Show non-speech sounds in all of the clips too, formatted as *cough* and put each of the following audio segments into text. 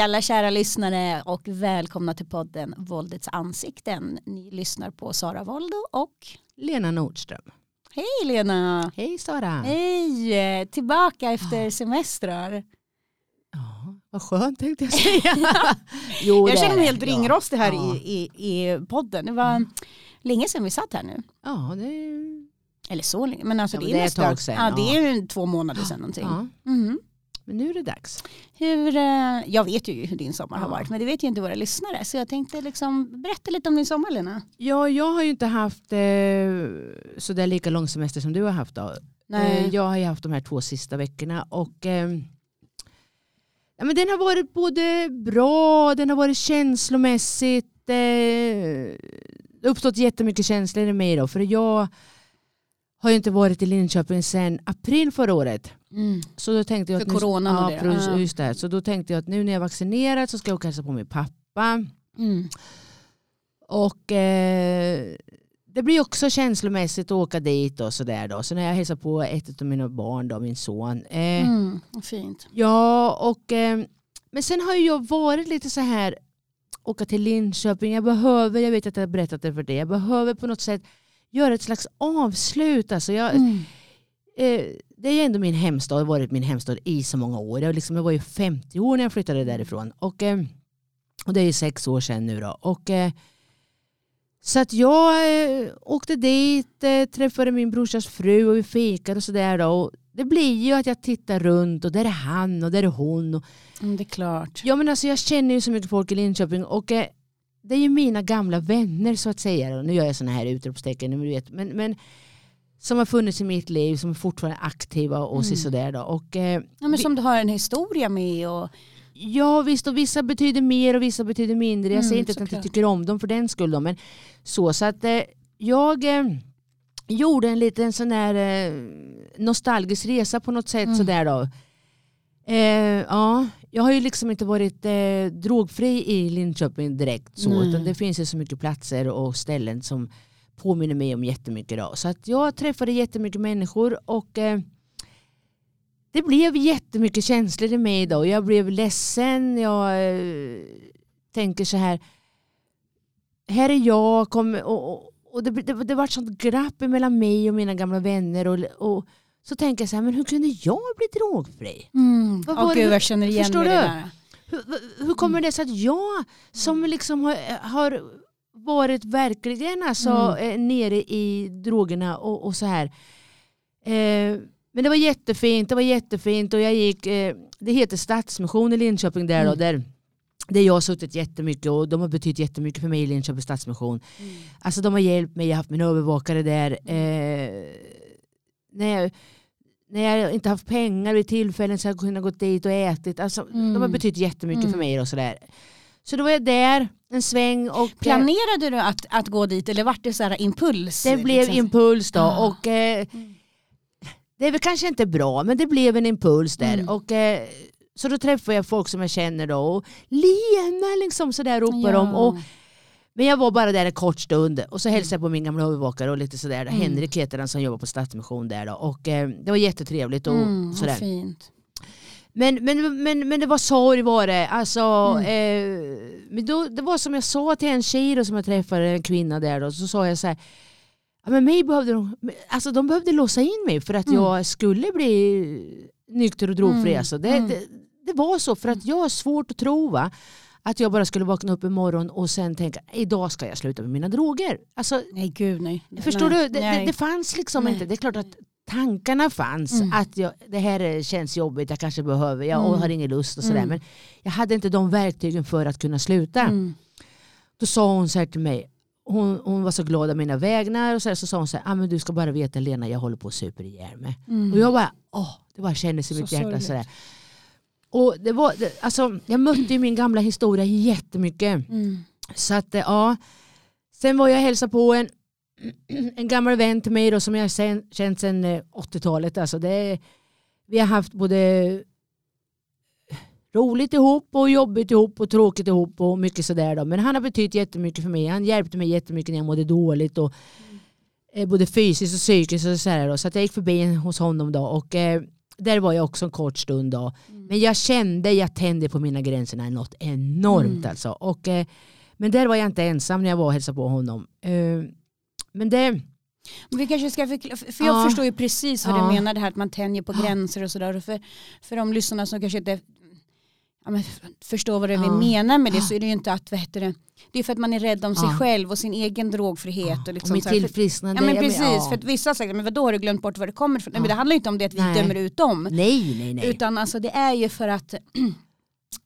Hej alla kära lyssnare och välkomna till podden Våldets ansikten. Ni lyssnar på Sara Voldo och Lena Nordström. Hej Lena! Hej Sara! Hej! Tillbaka efter semestrar. Ja, vad skönt tänkte jag *laughs* säga. jo, jag känner mig helt ringrostig här ja. i, i, i podden. Det var länge sedan vi satt här nu. Ja, det är... Eller så länge, men alltså Ja, det är det är ett nästan, tag sedan, ja, det är två månader sedan någonting. ja. Men nu är det dags. Hur, eh, jag vet ju hur din sommar har Ja. varit men det vet ju inte våra lyssnare. Så jag tänkte liksom berätta lite om din sommar Lena. Ja, jag har ju inte haft eh, sådär lika lång semester som du har haft. Då. Eh, jag har ju haft de här två sista veckorna och eh, ja, men den har varit både bra, den har varit känslomässigt. Eh, det har uppstått jättemycket känslor i mig då, för jag har ju inte varit i Linköping sedan april förra året. Mm. Så då tänkte jag För att nu, coronan och ja, det. precis, Ja. just det. Så då tänkte jag att nu när jag är vaccinerad så ska jag åka hälsa på min pappa. Mm. Och eh, det blir också känslomässigt att åka dit och sådär då. Så när jag hälsar på ett av mina barn då, min son. Eh, Mm. Fint. Ja, och eh, men sen har jag varit lite så här åka till Linköping. Jag behöver, jag vet att jag har berättat det för dig, jag behöver på något sätt göra ett slags avslut. Alltså jag, Mm. eh, det är ju ändå min hemstad, har varit min hemstad i så många år. Jag, liksom, jag var ju 50 år när jag flyttade därifrån. Och, eh, och det är ju sex år sedan nu då. Och, eh, så att jag eh, åkte dit, eh, träffade min brorsas fru och vi fikade och sådär. då. Och Det blir ju att jag tittar runt och där är han och där är hon. Och, Mm, det är klart. ja, men alltså, jag känner ju så mycket folk i Linköping och eh, det är ju mina gamla vänner så att säga. Och nu gör jag sådana här utropstecken. men du vet, Men, men som har funnits i mitt liv, som är fortfarande aktiva och Mm. sådär då. Och, eh, Ja, men som du har en historia med. Och, Ja visst och vissa betyder mer och vissa betyder mindre. Jag Mm, säger inte att jag inte tycker om dem för den skull. Då, men så, så att eh, jag eh, gjorde en liten sån här eh, nostalgisk resa på något sätt. Mm. Sådär då. Eh, ja, jag har ju liksom inte varit eh, drogfri i Linköping direkt. Så, Nej. utan det finns ju så mycket platser och ställen som påminner mig om jättemycket. Då. Så att jag träffade jättemycket människor och eh, det blev jättemycket känslor i mig då. Jag blev ledsen, jag eh, tänker så här. Här är jag, kom, och, och, och det, det, det var ett sånt glapp mellan mig och mina gamla vänner. Och, och så tänker jag så här, men hur kunde jag bli drogfri? mm. Vad det- gud, jag känner igen förstår mig du? där. Hur, hur kommer det sig att jag som liksom har, har varit verkligen alltså, eh, nere i drogerna och, och så här. Eh, men det var jättefint, det var jättefint och jag gick, eh, det heter Stadsmission i Linköping där då, Mm. där där jag har suttit jättemycket och de har betytt jättemycket för mig i Linköping Stadsmission. Mm. Alltså de har hjälpt mig, jag har haft min övervakare där. Eh, när, jag, när jag inte haft pengar vid tillfällen så har jag kunnat gå dit och ätit. Alltså, Mm. De har betytt jättemycket Mm. för mig och sådär. Så då var jag där en sväng och eh, Planerade du att, att gå dit eller vart det så här impuls? det blev liksom? impuls då. Ah. Och, eh, Mm. det är väl kanske inte bra men det blev en impuls där. Mm. Och, eh, så då träffade jag folk som jag känner då och Lena liksom sådär ropar de. Och, men jag var bara där en kort stund och så hälsade jag på min gamla övervakare och lite sådär. Mm. Henrik heter han som jobbar på Stadsmission där då. Och eh, det var jättetrevligt och mm, sådär. fint. Men, men, men, men det var sorg var det. Alltså, Mm. eh, men då, det var som jag sa till en tjej då, som jag träffade, en kvinna där då, så sa jag så här. Ja, men mig behövde de, alltså, de behövde låsa in mig för att Mm. jag skulle bli nykter och drogfri. Mm. Alltså. Det, Mm. det, det var så för att jag har svårt att tro va, att jag bara skulle vakna upp imorgon och sen tänka idag ska jag sluta med mina droger. Alltså, Nej gud nej. Förstår nej. du? Det, det, det fanns liksom Nej. inte. Det är klart att tankarna fanns. Mm. Att jag, det här känns jobbigt, jag kanske behöver, jag Mm. har ingen lust och sådär. Mm. Men jag hade inte de verktygen för att kunna sluta. Mm. Då sa hon så här till mig, hon, hon var så glad av mina vägnar och så, här, så sa hon så här, ah, men du ska bara veta Lena, jag håller på att super ihjäl mig. Mm. Och jag bara, åh, det bara kändes i Så mitt hjärta. sorgligt. Sådär. Och det var, alltså, jag mötte ju min gamla historia jättemycket. Mm. Så att eh, ja. Sen var jag och hälsade på en, *clears throat* en gammal vän till mig då, som jag sen, känt sedan eh, 80-talet. Alltså det, vi har haft både roligt ihop och jobbigt ihop och tråkigt ihop och mycket sådär. Då. Men han har betytt jättemycket för mig. Han hjälpte mig jättemycket när jag mådde dåligt. Och, eh, både fysiskt och psykiskt. Och så, här då. så att jag gick förbi hos honom då. Och, eh, där var jag också en kort stund då. Mm. Men jag kände, jag tände på mina gränser något enormt Mm. alltså. Och, eh, men där var jag inte ensam när jag var och hälsade på honom. Eh, men det, Vi kanske ska förklara, för jag Ja. förstår ju precis vad Ja. du menar det här att man tänjer på gränser och sådär. För, för de lyssnarna som kanske inte men förstår vad det är vi Ja. menar med det så är det ju inte att, vad heter det, det är för att man är rädd om sig Ja. själv och sin egen drogfrihet. Och och liksom mitt här, för, tillfrisknande. ja men men- precis, ja. för att vissa säger, men vadå har du glömt bort var det kommer ifrån? Nej, Ja. men det handlar ju inte om det att vi Nej. dömer ut dem. Nej, nej, nej. Utan alltså det är ju för att *clears throat*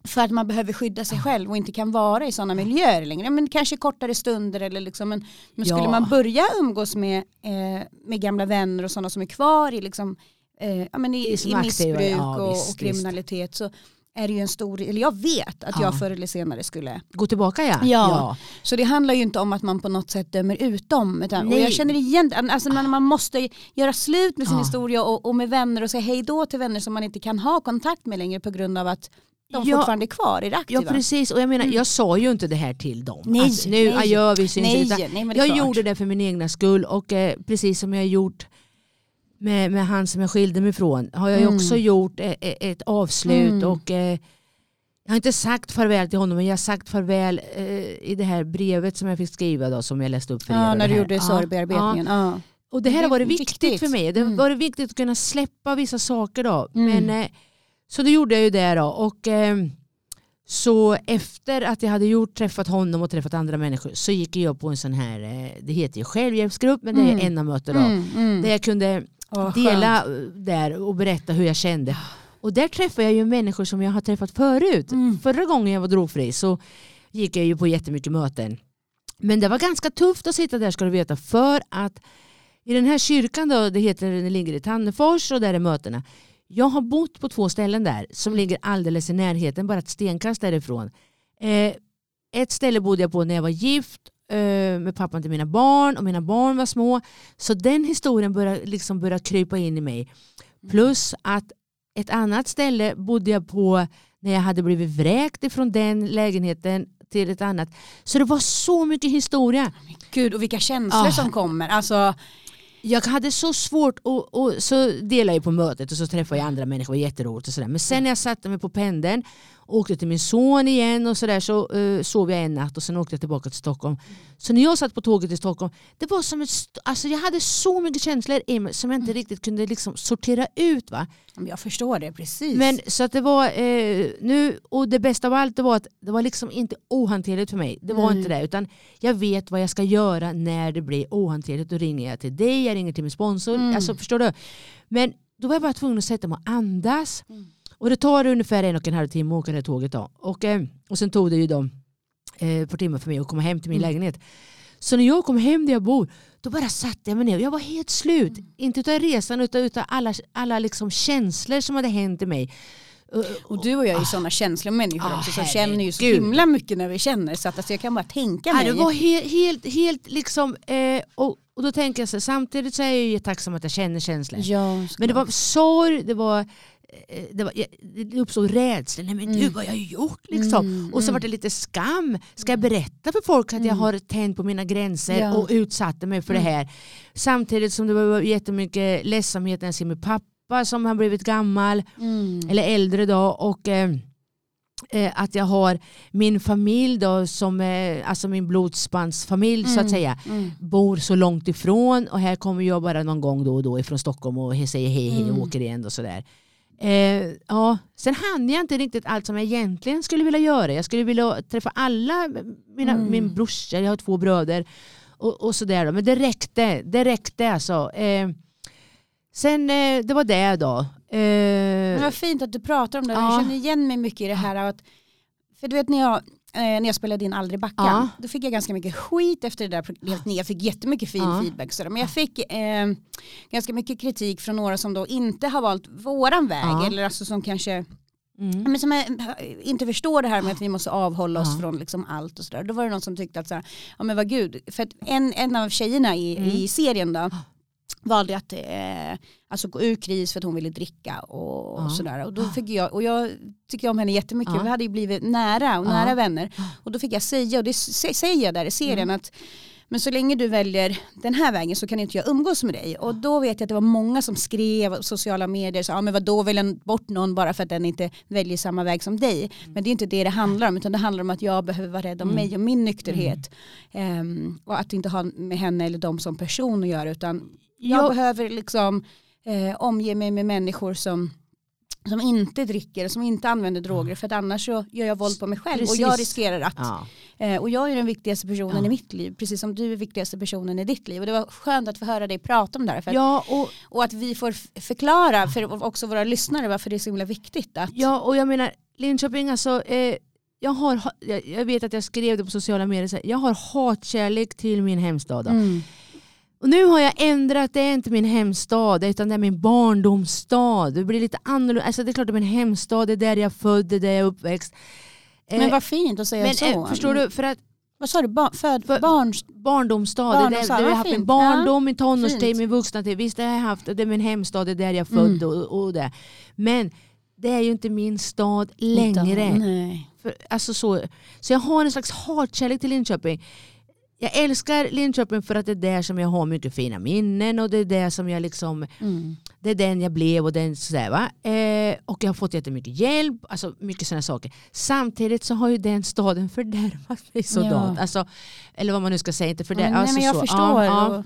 för att man behöver skydda sig själv och inte kan vara i sådana miljöer längre. Men kanske kortare stunder eller liksom en, men skulle Ja. man börja umgås med, eh, med gamla vänner och sådana som är kvar i, liksom, eh, ja, men i, i missbruk ja, och, visst, och kriminalitet så är det ju en stor, eller jag vet att Ja. jag förr eller senare skulle. Gå tillbaka ja. Ja. Så det handlar ju inte om att man på något sätt dömer ut dem. Utan, och jag känner igen alltså när man måste göra slut med sin Ja. historia och, och med vänner och säga hej då till vänner som man inte kan ha kontakt med längre på grund av att de Ja. fortfarande är kvar i det aktiva. Ja precis och jag menar jag sa ju inte det här till dem. Nej, alltså, nu nej. adjö vi syns nej, nej, Jag klart. gjorde det för min egna skull och eh, precis som jag gjort med, med han som jag skilde mig från har jag Mm. också gjort eh, eh, ett avslut Mm. och eh, jag har inte sagt farväl till honom men jag har sagt farväl eh, i det här brevet som jag fick skriva då som jag läste upp för er. Ja, och när du gjorde sorgbearbetningen. Ja. Och det här Det har varit viktigt, viktigt. för mig. Det har Mm. varit viktigt att kunna släppa vissa saker. Då. Mm. Men, eh, så då gjorde jag ju det. Då. Och, eh, så efter att jag hade gjort, träffat honom och träffat andra människor så gick jag på en sån här, eh, det heter ju självhjälpsgrupp men det är Mm. en av möten då. Mm, mm. Där jag kunde Skönt. dela där och berätta hur jag kände. Och där träffade jag ju människor som jag har träffat förut. Mm. Förra gången jag var drogfri så gick jag ju på jättemycket möten. Men det var ganska tufft att sitta där ska du veta för att i den här kyrkan då, det heter den ligger i Tannefors och där är mötena. Jag har bott på två ställen där som ligger alldeles i närheten, bara ett stenkast därifrån. Eh, ett ställe bodde jag på när jag var gift med pappan till mina barn och mina barn var små. Så den historien började liksom börja krypa in i mig. Plus att ett annat ställe bodde jag på när jag hade blivit vräkt ifrån den lägenheten till ett annat. Så det var så mycket historia. Gud och vilka känslor Ah. som kommer. Alltså, Jag hade så svårt och, och så delade jag på mötet och så träffade jag andra människor, jätteroligt och sådär. Men sen när jag satte mig på pendeln åkte till min son igen och sådär så uh, sov jag en natt och sen åkte jag tillbaka till Stockholm. Så när jag satt på tåget till Stockholm, det var som ett, alltså jag hade så mycket känslor i mig som jag inte riktigt kunde liksom sortera ut. Va? jag förstår det precis. Men så att det var eh, nu, och det bästa av allt det var att det var liksom inte ohanterligt för mig. Det var Nej. inte det, utan jag vet vad jag ska göra när det blir ohanterligt. Då ringer jag till dig, jag ringer till min sponsor. Mm. Alltså, förstår du? Men då var jag bara tvungen att sätta mig och andas. Mm. Och det tar ungefär en och en halv timme att åka det tåget. Då. Och, eh, och sen tog det ju då, eh, ett par timmar för mig att komma hem till min Mm. lägenhet. Så när jag kom hem där jag bor, då bara satte jag mig ner. Jag var helt slut. Mm. Inte utav resan utan utav alla, alla liksom känslor som hade hänt i mig. Och- och du och jag är ju sådana känsliga människor Ah, också som känner ju så himla mycket när vi känner. Så att alltså, jag kan bara tänka Ja, mig. det var helt, helt, helt liksom, eh, och, och då tänker jag så samtidigt så är jag ju tacksam att jag känner känslor. Ja, Men det var sorg, det var det, var, det uppstod rädsla, nej men Mm. gud vad har jag gjort liksom. Mm, Och så mm. var det lite skam, ska jag berätta för folk att jag Mm. har tänt på mina gränser Ja. och utsatte mig för Mm. det här. Samtidigt som det var jättemycket ledsamhet när jag ser min pappa som har blivit gammal Mm. eller äldre då och eh, eh, att jag har min familj då som eh, alltså min blodsbandsfamilj så Mm. att säga Mm. bor så långt ifrån och här kommer jag bara någon gång då och då ifrån Stockholm och säger hej hej och Mm. åker igen och sådär. Eh, ja. Sen hann jag inte riktigt allt som jag egentligen skulle vilja göra. Jag skulle vilja träffa alla, mina, Mm. min brorsa, jag har två bröder och, och sådär. Då. Men det räckte, det räckte alltså. Eh, sen, eh, det var det då. Men Eh, vad fint att du pratar om det. Ja. Jag känner igen mig mycket i det här. Att, för du vet när jag, eh, när jag spelade in Aldrig backa, Ja. då fick jag ganska mycket skit efter det där programmet. Jag fick jättemycket fin Ja. feedback. Så där. Men jag fick eh, ganska mycket kritik från några som då inte har valt våran väg. Ja. Eller alltså som kanske mm. men som inte förstår det här med att vi måste avhålla oss Ja. från liksom allt och sådär. Då var det någon som tyckte att så här, ja men vad gud, för att en, en av tjejerna i, Mm. i serien då valde att eh, alltså gå ur kris för att hon ville dricka och, Ja. och sådär. Och, då fick jag, och jag tycker om henne jättemycket, Ja. vi hade ju blivit nära och Ja. nära vänner. Och då fick jag säga, och det sä- säger jag där i serien, Mm. att Men så länge du väljer den här vägen så kan inte jag umgås med dig. Och då vet jag att det var många som skrev sociala medier, så, ja, men vadå väljer bort någon bara för att den inte väljer samma väg som dig. Men det är inte det det handlar om, utan det handlar om att jag behöver vara rädd om Mm. mig och min nykterhet. Ehm, och att inte ha med henne eller dem som person att göra, utan jag Jag- behöver liksom eh, omge mig med människor som som inte dricker, som inte använder droger för att annars så gör jag våld på mig själv och Precis. jag riskerar att Ja. Eh, och jag är den viktigaste personen Ja. i mitt liv, precis som du är viktigaste personen i ditt liv. Och det var skönt att få höra dig prata om det här. För att, Ja, och, Och att vi får förklara för också våra lyssnare varför det är så himla viktigt. Att, ja, och jag menar Linköping, alltså, eh, jag, har, ha- jag, jag vet att jag skrev det på sociala medier, här, jag har hatkärlek till min hemstad. Mm. Och nu har jag ändrat, det är inte min hemstad utan det är min barndomsstad. Det blir lite annorlunda, alltså det är klart det är min hemstad, det är där jag är född, det är där jag är uppväxt. Eh, Men vad fint att säga men, så. eh, förstår du, för att Vad sa du? Ba föd, För- barn? barndomsstad, det är där, Barndomsstad, där jag har haft min barndom, min tonårstid, min vuxna tid. Visst det har jag haft, det är min hemstad, det är där jag är född Mm. och, och det. Men det är ju inte min stad längre. Nej. För, alltså så, så jag har en slags hatkärlek till Linköping. Jag älskar Linköping för att det är där som jag har mycket fina minnen och det är där som jag liksom, Mm. det är den jag blev och den sådär va. Eh, och jag har fått jättemycket hjälp, alltså mycket sådana saker. Samtidigt så har ju den staden fördärvat mig sådant. Ja. Alltså, eller vad man nu ska säga, inte fördärvat. Nej, alltså men jag så. förstår. Ja, ja.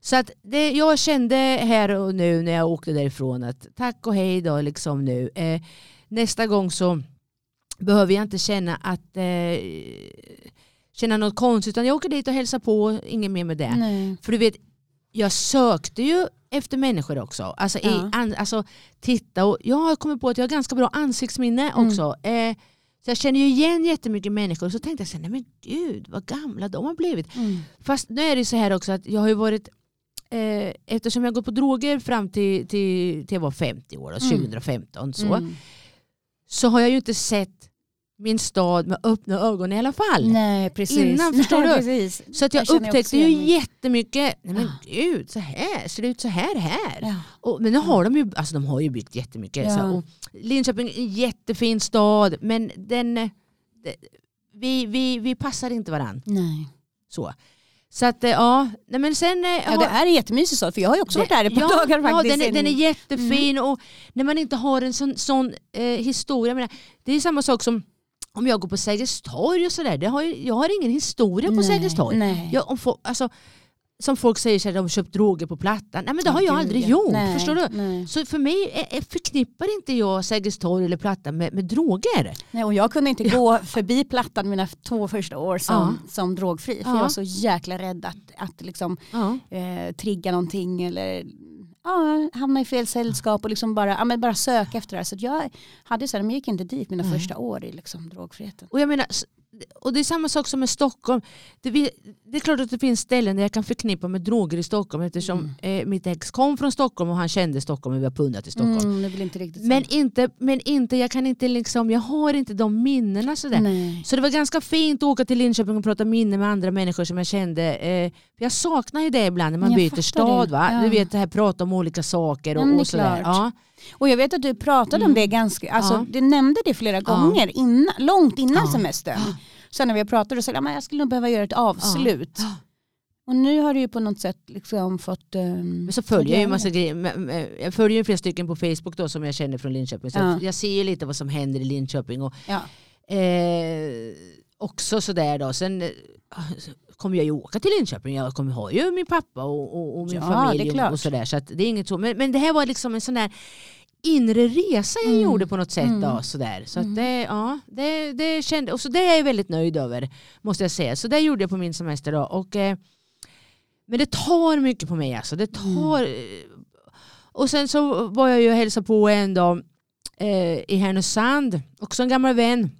Så att det, jag kände här och nu när jag åkte därifrån att tack och hej då liksom nu. Eh, nästa gång så behöver jag inte känna att eh, känna något konstigt utan jag åker dit och hälsar på, inget mer med det. nej. För du vet, jag sökte ju efter människor också. Alltså, i, Ja. an, alltså titta och jag har kommit på att jag har ganska bra ansiktsminne Mm. också. Eh, så jag känner ju igen jättemycket människor och så tänkte jag så här, nej men gud vad gamla de har blivit. Mm. Fast nu är det så här också att jag har ju varit eh, eftersom jag gått på droger fram till, till, till jag var 50 år, då, Mm. 2015 så, Mm. så har jag ju inte sett min stad med öppna ögon i alla fall. Nej, precis. Innan, förstår Nej, du? Precis. Så att jag, Jag upptäckte ju igen jättemycket, nej men gud, så här, ser det ut så här här? Ja. Och, men nu har de ju, alltså de har ju byggt jättemycket. Ja. Så, och Linköping är en jättefin stad men den, eh, det, vi, vi, vi passar inte varandra. Nej. Så. Så att eh, ja, nej men sen... eh, Ja, har- det är en jättemysig stad för jag har ju också varit där ett par ja, dagar Ja, faktiskt. den, är, den är jättefin Mm. och när man inte har en sån, sån eh, historia. Menar, det är samma sak som om jag går på Sergels torg och sådär. Har jag har ingen historia på Sergels torg. Jag, om alltså, som folk säger så här, de har köpt droger på Plattan. Nej men det har jag aldrig ja. gjort. Nej, Förstår du? Nej. Så för mig förknippar inte jag Sergels torg eller Plattan med, med droger. Nej, och jag kunde inte *laughs* gå förbi Plattan mina två första år som, Ja. som drogfri. För Ja. jag var så jäkla rädd att, att liksom, Ja. eh, trigga någonting eller ja, hamna i fel sällskap och liksom bara, ja, men bara söka efter det här. Så jag hade så här, men jag gick inte dit mina Nej. första år i liksom, drogfriheten. Och jag menar, och det är samma sak som med Stockholm. Det, det är klart att det finns ställen där jag kan förknippa med droger i Stockholm eftersom eh, mitt ex kom från Stockholm och han kände Stockholm och vi har pundat i Stockholm. Mm, inte Men inte, men inte, jag kan inte liksom, jag har inte de minnena sådär. Nej. Så det var ganska fint att åka till Linköping och prata minnen med andra människor som jag kände. Eh, jag saknar ju det ibland när man Jag byter stad. det. Va? Ja. Du vet det här prata om olika saker och, Ja, och sådär. Ja. Och jag vet att du pratade om Mm. det ganska, alltså Ja. du nämnde det flera gånger innan, långt innan Ja. semestern. Sen när vi pratade så sa jag att jag skulle nog behöva göra ett avslut. Ja. Och nu har du ju på något sätt liksom fått... Um, så följer jag ju massa grejer. Jag följer ju flera stycken på Facebook då som jag känner från Linköping. Så Ja. jag ser ju lite vad som händer i Linköping. Och, Ja. eh, också sådär då. Sen eh, kommer jag ju åka till Linköping. Jag kommer ha ju min pappa och, och, och min Ja, familj och, och sådär. Så det är inget så. Men, men det här var liksom en sån där inre resa jag Mm. gjorde på något sätt. Mm. Då, sådär. Så Mm. det, ja, det, det kände, och så det är jag väldigt nöjd över. Måste jag säga. Så det gjorde jag på min semester. Då. Och, eh, men det tar mycket på mig. Alltså. Det tar, eh, och sen så var jag ju och hälsade på en dag eh, i Härnösand. Också en gammal vän.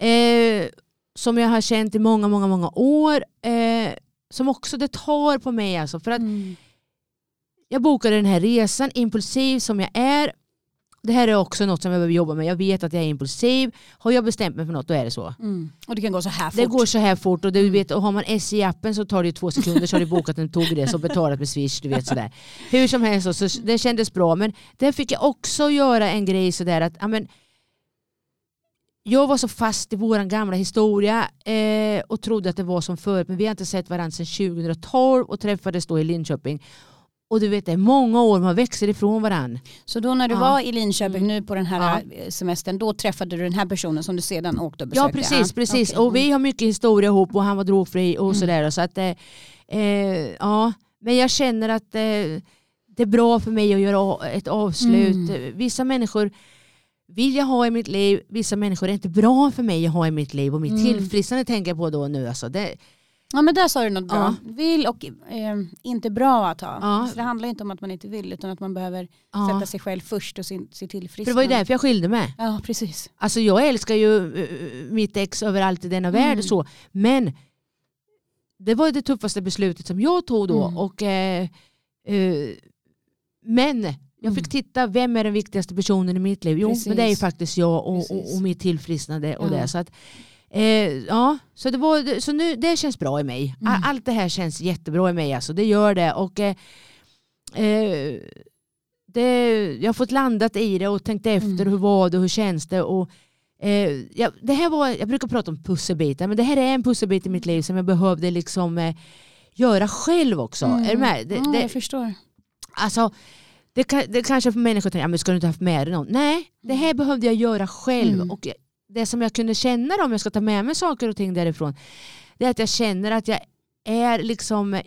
Eh, som jag har känt i många, många, många år. Eh, som också det tar på mig. Alltså, för att Mm. Jag bokade den här resan, impulsiv som jag är. Det här är också något som jag behöver jobba med. Jag vet att jag är impulsiv. Har jag bestämt mig för något då är det så. Mm. Och det kan gå så här fort. Det går så här fort och, du Mm. vet, och har man SJ-appen så tar det två sekunder så har du *laughs* bokat en tågresa och betalat med Swish. Du vet, sådär. Hur som helst, så det kändes bra. Men där fick jag också göra en grej sådär att amen, jag var så fast i vår gamla historia eh, och trodde att det var som förut men vi har inte sett varandra sedan 2012 och träffades då i Linköping. Och du vet det är många år man växer ifrån varandra. Så då när du Ja. var i Linköping Mm. nu på den här eh, semestern, då träffade du den här personen som du sedan åkte och Ja besökte? precis, precis. okej. och vi har mycket historia ihop och han var drogfri och Mm. sådär. Så att, eh, eh, ja. Men jag känner att eh, det är bra för mig att göra ett avslut. Mm. Vissa människor vill jag ha i mitt liv, vissa människor är inte bra för mig att ha i mitt liv och mitt Mm. tillfrisknande tänker jag på då nu. Alltså det, Ja men där sa du något bra. Ja. Vill och eh, inte bra att ha. Ja. Så det handlar inte om att man inte vill utan att man behöver ja. sätta sig själv först och sin, sitt För tillfrisknande. det var ju därför jag skilde mig. Ja precis. Alltså jag älskar ju eh, mitt ex överallt i denna värld Mm. så. Men det var det tuffaste beslutet som jag tog då. Mm. Och, eh, eh, men jag fick Mm. titta, vem är den viktigaste personen i mitt liv? Jo, Precis. men det är ju faktiskt jag och, och, och mitt tillfrisknande. Och det. Så, att, eh, ja, så, det, var, så nu, det känns bra i mig. Mm. All- Allt det här känns jättebra i mig. Alltså, det gör det. Och, eh, eh, det, jag har fått landat i det och tänkt efter Mm. hur var det, hur känns det. Och, eh, ja, det här var, jag brukar prata om pusselbitar men det här är en pusselbit i mitt liv som jag behövde liksom, eh, göra själv också. Mm. Är du med? Det, ja, det, jag förstår. alltså, det, kan, det kanske för människor tänker, ja, men ska du inte haft med dig någon? Nej, det här behövde jag göra själv. Mm. Och det som jag kunde känna då, om jag ska ta med mig saker och ting därifrån, det är att jag känner att jag är liksom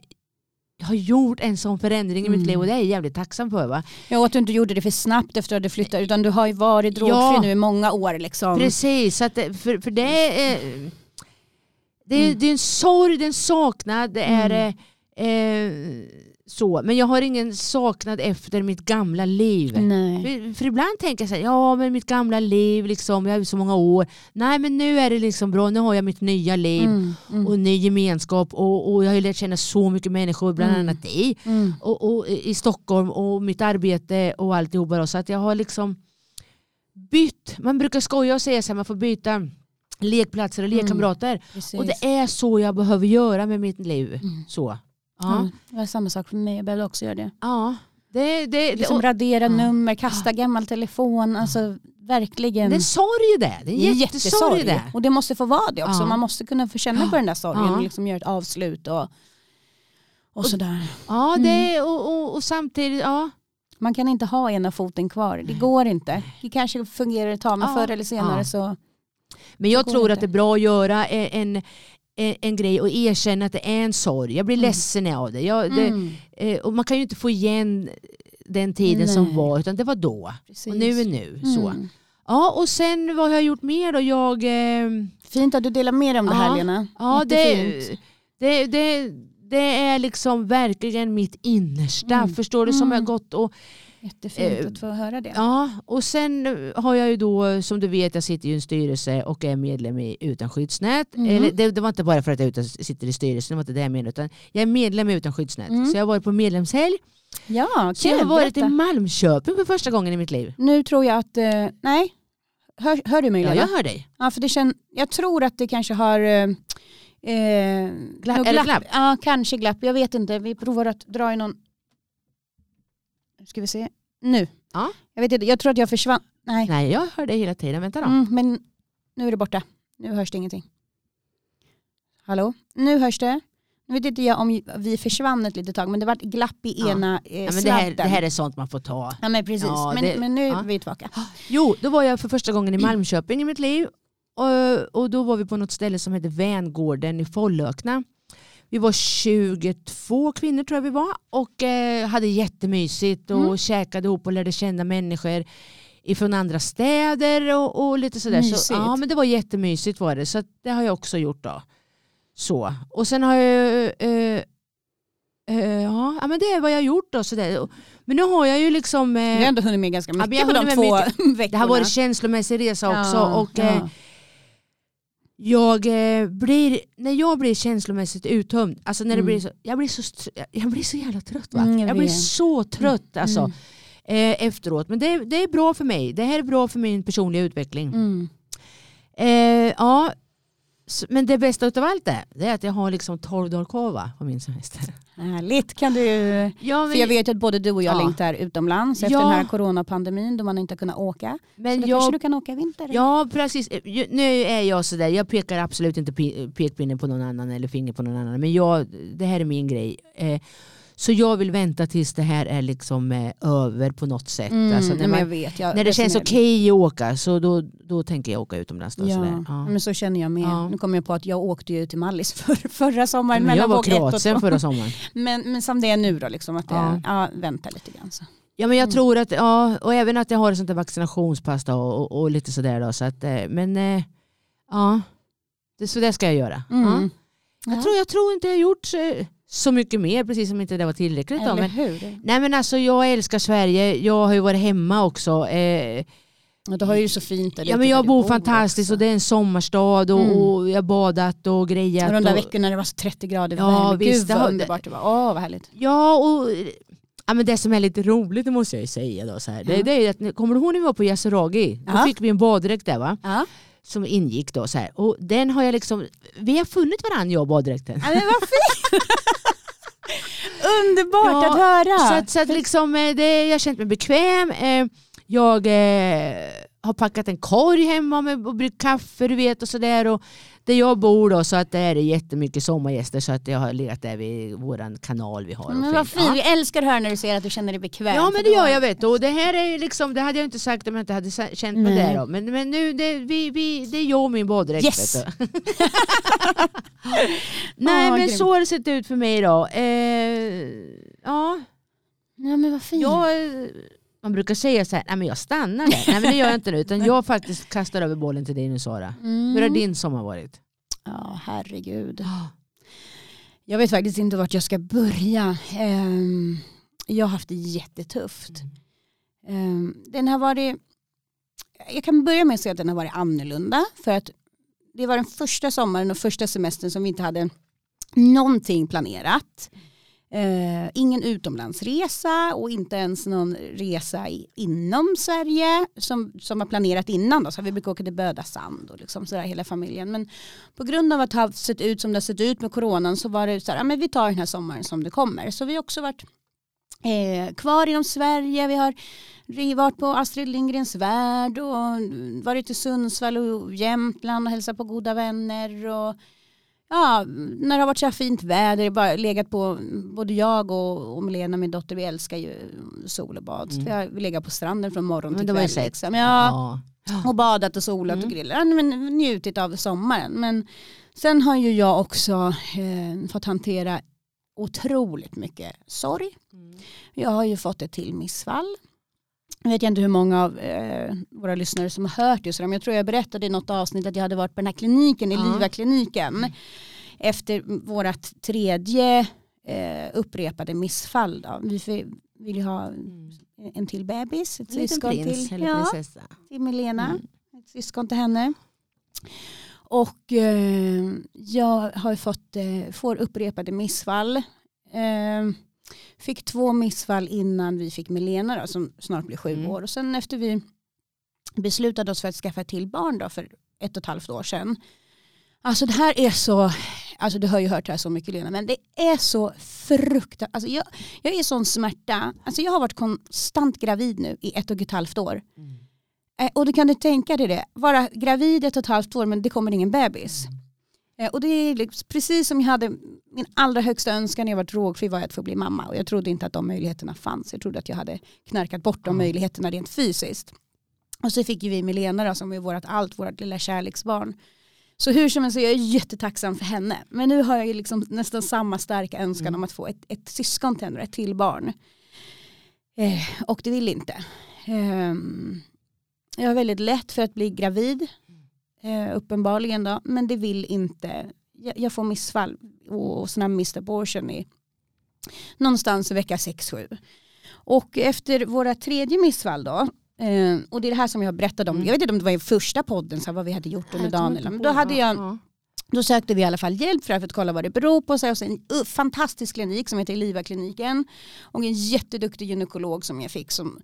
jag har gjort en sån förändring i mitt Mm. liv och det är jag jävligt tacksam för. Va? Ja, och att du inte gjorde det för snabbt efter att du flyttat utan du har ju varit drogfri Ja. nu i många år. Liksom. Precis, så att för, för det är, det, är, Mm. det är en sorg, det är en saknad, det är Mm. eh, så. Men jag har ingen saknad efter mitt gamla liv. Nej. För, ibland tänker jag så här, ja men mitt gamla liv, liksom, jag har ju så många år. Nej men nu är det liksom bra, nu har jag mitt nya liv Mm, mm, och ny gemenskap och, och jag har ju lärt känna så mycket människor, bland Mm. annat dig mm. och, och, i Stockholm och mitt arbete och alltihopa. Då. Så att jag har liksom bytt, man brukar skoja och säga att man får byta lekplatser och Mm. lekkamrater. Och det är så jag behöver göra med mitt liv. Mm. Så. Ja. Det var samma sak för mig, jag behövde också göra det. ja. Det, det, Liksom och, radera Ja. nummer, kasta gammal telefon, alltså verkligen. det är en sorg det. Det är en jättesorg det. Och det måste få vara det också. Man måste kunna få känna på den där sorgen och liksom göra ett avslut och, och Och- sådär. Ja, Mm. det, och, och, och samtidigt, ja. Man kan inte ha ena foten kvar. Det går inte. Det kanske fungerar ett tag men Ja. förr eller senare Ja. så. Men jag tror inte. att det är bra att göra en, en, en grej och erkänna att det är en sorg. Jag blir Mm. ledsen av det. Jag, det Mm, eh, och man kan ju inte få igen den tiden som Nej. var utan det var då. precis. Och nu är nu. Så. Mm. Ja, och sen vad har jag gjort mer då? Jag, eh, Fint att du delar med dig om det här Ja. Lena. ja, det, det, det, det är liksom verkligen mitt innersta. Mm. Förstår du? Som jag gått och Jättefint Eh, att få höra det. Ja, och sen har jag ju då, som du vet, jag sitter i en styrelse och är medlem i Utan skyddsnät. Mhm. Eller, det, det var inte bara för att jag utan, sitter i styrelsen, det var inte det jag menade, utan jag är medlem i Utan skyddsnät. Mm. Så jag har varit på medlemshelg. Ja, Så jag har kul. varit i Berätta. Malmköping för första gången i mitt liv. Nu tror jag att, eh, nej, hör, hör du mig Ja, jag hör dig. Ja, för det känn, jag tror att det kanske har eh, eh, Glapp- det glapp? Ja, kanske glapp. Jag vet inte. Vi provar att dra i någon... Ska vi se. Nu. Ja. Jag vet inte. Jag tror att jag försvann. Nej. Nej, jag hör dig hela tiden. Vänta då. Mm, men nu är det borta. Nu hörs det ingenting. Hallå? Nu hörs det. Nu vet inte jag om vi försvann ett litet tag men det var ett glapp i Ja. ena eh, Ja, men det, här, det här är sånt man får ta. Ja men precis. Ja, men, det- men nu är vi tillbaka. *gasps* Jo, då var jag för första gången i Malmköping i mitt liv. Och, och då var vi på något ställe som heter Vängården i Follökna. Vi var 22 kvinnor tror jag vi var och eh, hade jättemysigt och Mm. käkade ihop och lärde känna människor ifrån andra städer och, och lite sådär. Så, ja men det var jättemysigt var det så det har jag också gjort då. Så. Och sen har jag eh, eh, ja, ja men det är vad jag har gjort då. Sådär. Men nu har jag ju liksom eh, Vi har ändå hunnit med ganska mycket jag på de två med veckorna. det har varit känslomässig resa också. Ja, och, eh, ja. Jag, eh, blir, när jag blir känslomässigt uttömd, alltså när det Mm. blir så, jag, blir så, jag blir så jävla trött. Va? Mm, jag jag blir så trött alltså, Mm. eh, efteråt. Men det, det är bra för mig. Det här är bra för min personliga utveckling. Mm. Eh, ja. Men det bästa av allt är, det är att jag har liksom 12 dagar kvar va, på min semester. Härligt. Kan du, Ja, för jag vet ju att både du och jag Ja. längtar utomlands efter Ja. den här coronapandemin då man inte har kunnat åka. Så men då jag kanske du kan åka i vinter. Ja precis, Ju- nu är jag sådär, jag pekar absolut inte pe- pekpinnen på någon annan eller finger på någon annan. Men jag, det här är min grej. Eh, så jag vill vänta tills det här är liksom eh, över på något sätt. Mm, alltså, när, men jag man, vet. Jag när det känns okej att åka så då, då tänker jag åka utomlands. Då, Ja. Ja. men så känner jag med. Ja. Nu kommer jag på att jag åkte ju till Mallis *laughs* för, förra sommaren. Men jag var och Kroatien förra sommaren. *laughs* Men, men som det är nu då, liksom, att det Ja. vänta lite grann. Så. Ja men jag Mm. tror att, ja, och även att jag har ett sånt där vaccinationspass då, och, och lite sådär då. Så att, eh, men eh, ja, det, så det ska jag göra. Ja. Mm. Jag, Ja. tror, jag tror inte jag har gjort så, mycket mer, precis som inte det var tillräckligt. Då, Eller men, hur? nej men alltså jag älskar Sverige, jag har ju varit hemma också. Eh, då har ju så fint där ja, men jag du bor fantastiskt också. och det är en sommarstad och, Mm. och jag har badat och grejat. Och de där och, veckorna det var så 30 grader Ja, visst, Gud det vad har- underbart det var. Åh vad härligt. Ja, och ja, men det som är lite roligt det måste jag ju säga då. Så här. Det, Ja. det är ju att, kommer du ihåg när vi var på Yasuragi? Då Ja. fick vi en baddräkt där va? Ja. Som ingick då så här. Och den har jag liksom, vi har funnit varandra jag och baddräkten. Ja, men vad fint! *laughs* *laughs* Underbart Ja, att höra. Så att, så att liksom, eh, det, jag har känt mig bekväm. Eh, Jag eh, har packat en korg hemma med och bryggt kaffe du vet och sådär. Och där jag bor då så att det är jättemycket sommargäster så att jag har legat där vid våran kanal vi har. men vad fint. Vi älskar att höra när du säger att du känner dig bekväm. Ja men det gör jag vet och det här är liksom, det hade jag inte sagt om jag inte hade känt mig Nej. där då. Men, men nu, det, vi, vi, det är jag och min baddräkt. Yes. *laughs* Nej men så har det sett ut för mig då. Eh, ja, Ja men vad fint. jag, man brukar säga så här, nej men jag stannar där. Nej men det gör jag inte nu utan jag faktiskt kastar över bollen till dig nu Sara. Mm. Hur har din sommar varit? Ja herregud. Jag vet faktiskt inte vart jag ska börja. Ehm, jag har haft det jättetufft. Ehm, den har varit, jag kan börja med att säga att den har varit annorlunda. För att det var den första sommaren och första semestern som vi inte hade någonting planerat. Eh, ingen utomlandsresa och inte ens någon resa i, inom Sverige som, som var planerat innan. Då. Så vi brukar åka till Böda Sand och liksom sådär hela familjen. Men på grund av att det har sett ut som det har sett ut med coronan så var det så här, ja, men vi tar den här sommaren som det kommer. Så vi har också varit eh, kvar inom Sverige. Vi har vi har varit på Astrid Lindgrens värld och varit i Sundsvall och Jämtland och hälsat på goda vänner. Och, ja, när det har varit så här fint väder, bara legat på, både jag och, och Milena, min dotter, vi älskar ju sol och bad. Så Mm. vi har vi legat på stranden från morgon till kväll. Liksom. Ja, Ja. och badat och solat Mm. och grillat. Ja, men njutit av sommaren. Men sen har ju jag också eh, fått hantera otroligt mycket sorg. Mm. Jag har ju fått ett till missfall. Jag vet inte hur många av eh, våra lyssnare som har hört det. Men jag tror jag berättade i något avsnitt att jag hade varit på den här kliniken, i Ja. LIVA-kliniken. Efter vårt tredje eh, upprepade missfall. Då. Vi vill ju ha Mm. en till bebis, ett En syskon prins till, ja, prinsessa. till Milena. Mm. Ett syskon till henne. Och eh, jag har fått, eh, får upprepade missfall. Eh, fick två missfall innan vi fick Milena då, som snart blir sju Mm. år. Och sen efter vi beslutade oss för att skaffa till barn då, för ett och ett halvt år sedan. Alltså det här är så, alltså du har ju hört det här så mycket Lena, men det är så fruktansvärt. Alltså jag, jag är sån smärta. Alltså jag har varit konstant gravid nu i ett och ett halvt år. Mm. Eh, Och du kan du tänka dig det, vara gravid ett och ett halvt år men det kommer ingen bebis. Eh, Och det är liksom, precis som jag hade, min allra högsta önskan när jag var drogfri var att få bli mamma. Och jag trodde inte att de möjligheterna fanns. Jag trodde att jag hade knarkat bort de Ja. möjligheterna rent fysiskt. Och så fick ju vi Milena då, som är vårt allt, vårt lilla kärleksbarn. Så hur som helst så är jag jättetacksam för henne. Men nu har jag ju liksom nästan samma starka önskan Mm. om att få ett, ett syskon till henne, ett till barn. Eh, och det vill inte. Ehm, jag har väldigt lätt för att bli gravid. Eh, uppenbarligen då. Men det vill inte. Jag, jag får missfall och, och sån här missed abortion i någonstans i vecka 6-7. Och efter våra tredje missfall då. Eh, och det är det här som jag berättade om. Mm. Jag vet inte om det var i första podden, så här, vad vi hade gjort under dagen. Eller, men då, hade jag, Ja. då sökte vi i alla fall hjälp för att kolla vad det beror på. Så jag en uh, fantastisk klinik som heter Liva-kliniken. Och en jätteduktig gynekolog som jag fick som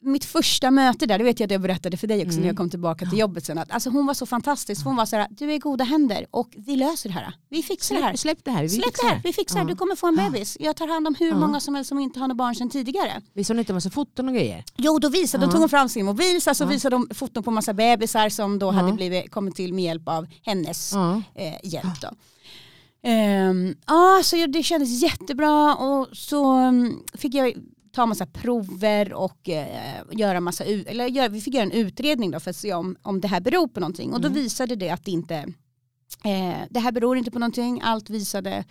mitt första möte där, det vet jag att jag berättade för dig också Mm. när jag kom tillbaka till jobbet sen. Att, alltså hon var så fantastisk, hon var så här, du är i goda händer och vi löser det här. Vi fixar det här. Släpp, släpp det här, vi Släpp fixar det här, vi fixar det. Du kommer få en bebis. Jag tar hand om hur många som helst som inte har några barn sedan tidigare. Visar hon inte massa foton och grejer? Jo, då visade, de tog hon fram sin mobil, så alltså visade de foton på massa bebisar som då hade blivit, kommit till med hjälp av hennes eh, hjälp. Då. Ehm, ja, så det kändes jättebra och så mm, fick jag ta massa prover och eh, göra massa, eller gör, vi fick göra en utredning då för att se om, om det här beror på någonting. Och då Mm. visade det att det inte, eh, det här beror inte på någonting, allt visade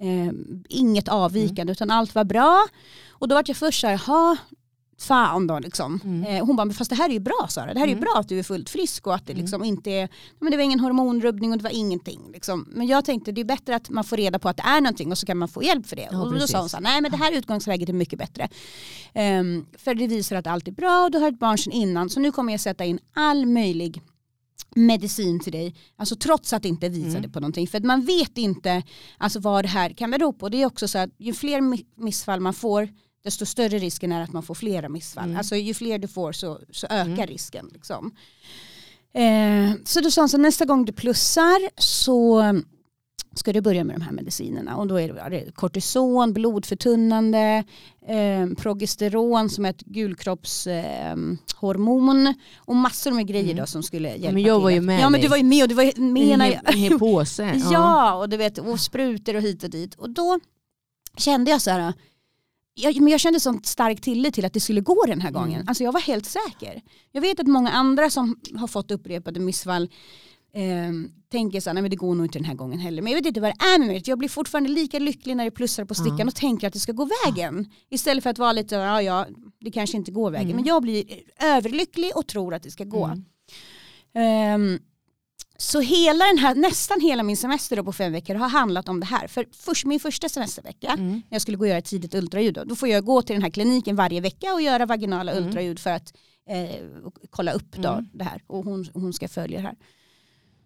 eh, inget avvikande utan allt var bra. Och då var jag först så här, "Jaha, fan då liksom. Mm. Eh, hon bara, fast det här är ju bra Sara, det här är ju Mm. bra att du är fullt frisk och att det Mm. liksom inte är, men det var ingen hormonrubbning och det var ingenting. Liksom. Men jag tänkte det är bättre att man får reda på att det är någonting och så kan man få hjälp för det. Ja, och då precis. sa hon så här, nej men det här utgångsläget är mycket bättre. Ehm, för det visar att allt är bra och du har ett barn sedan innan så nu kommer jag sätta in all möjlig medicin till dig, alltså trots att det inte visade Mm. på någonting. För att man vet inte alltså, vad det här kan bero på. Det är också så att ju fler mi- missfall man får, desto större risken är att man får flera missfall. Mm. Alltså ju fler du får så, så ökar Mm. risken. Liksom. Eh, så då sa hon så nästa gång du plussar så ska du börja med de här medicinerna. Och då är det, kortison, blodförtunnande, eh, progesteron som är ett gulkroppshormon eh, och massor med grejer Mm. då som skulle hjälpa men jag till. var ju med Ja men du var ju med och du var med när I jag, en hel påse. *laughs* Ja, och du vet, och sprutor och hit och dit. Och då kände jag så här, jag, men jag kände sån stark tillit till att det skulle gå den här gången. Mm. Alltså jag var helt säker. Jag vet att många andra som har fått upprepade missfall eh, tänker så här, nej men det går nog inte den här gången heller. Men jag vet inte vad det är med mig. Jag blir fortfarande lika lycklig när det plussar på stickan Ja. och tänker att det ska gå vägen. Istället för att vara lite, ja ja, det kanske inte går vägen. Mm. Men jag blir överlycklig och tror att det ska gå. Mm. Så hela den här, nästan hela min semester på fem veckor har handlat om det här. För först, min första semestervecka, Mm. när jag skulle gå och göra ett tidigt ultraljud, då, då får jag gå till den här kliniken varje vecka och göra vaginala Mm. ultraljud för att eh, kolla upp då Mm. det här. Och hon, hon ska följa det här.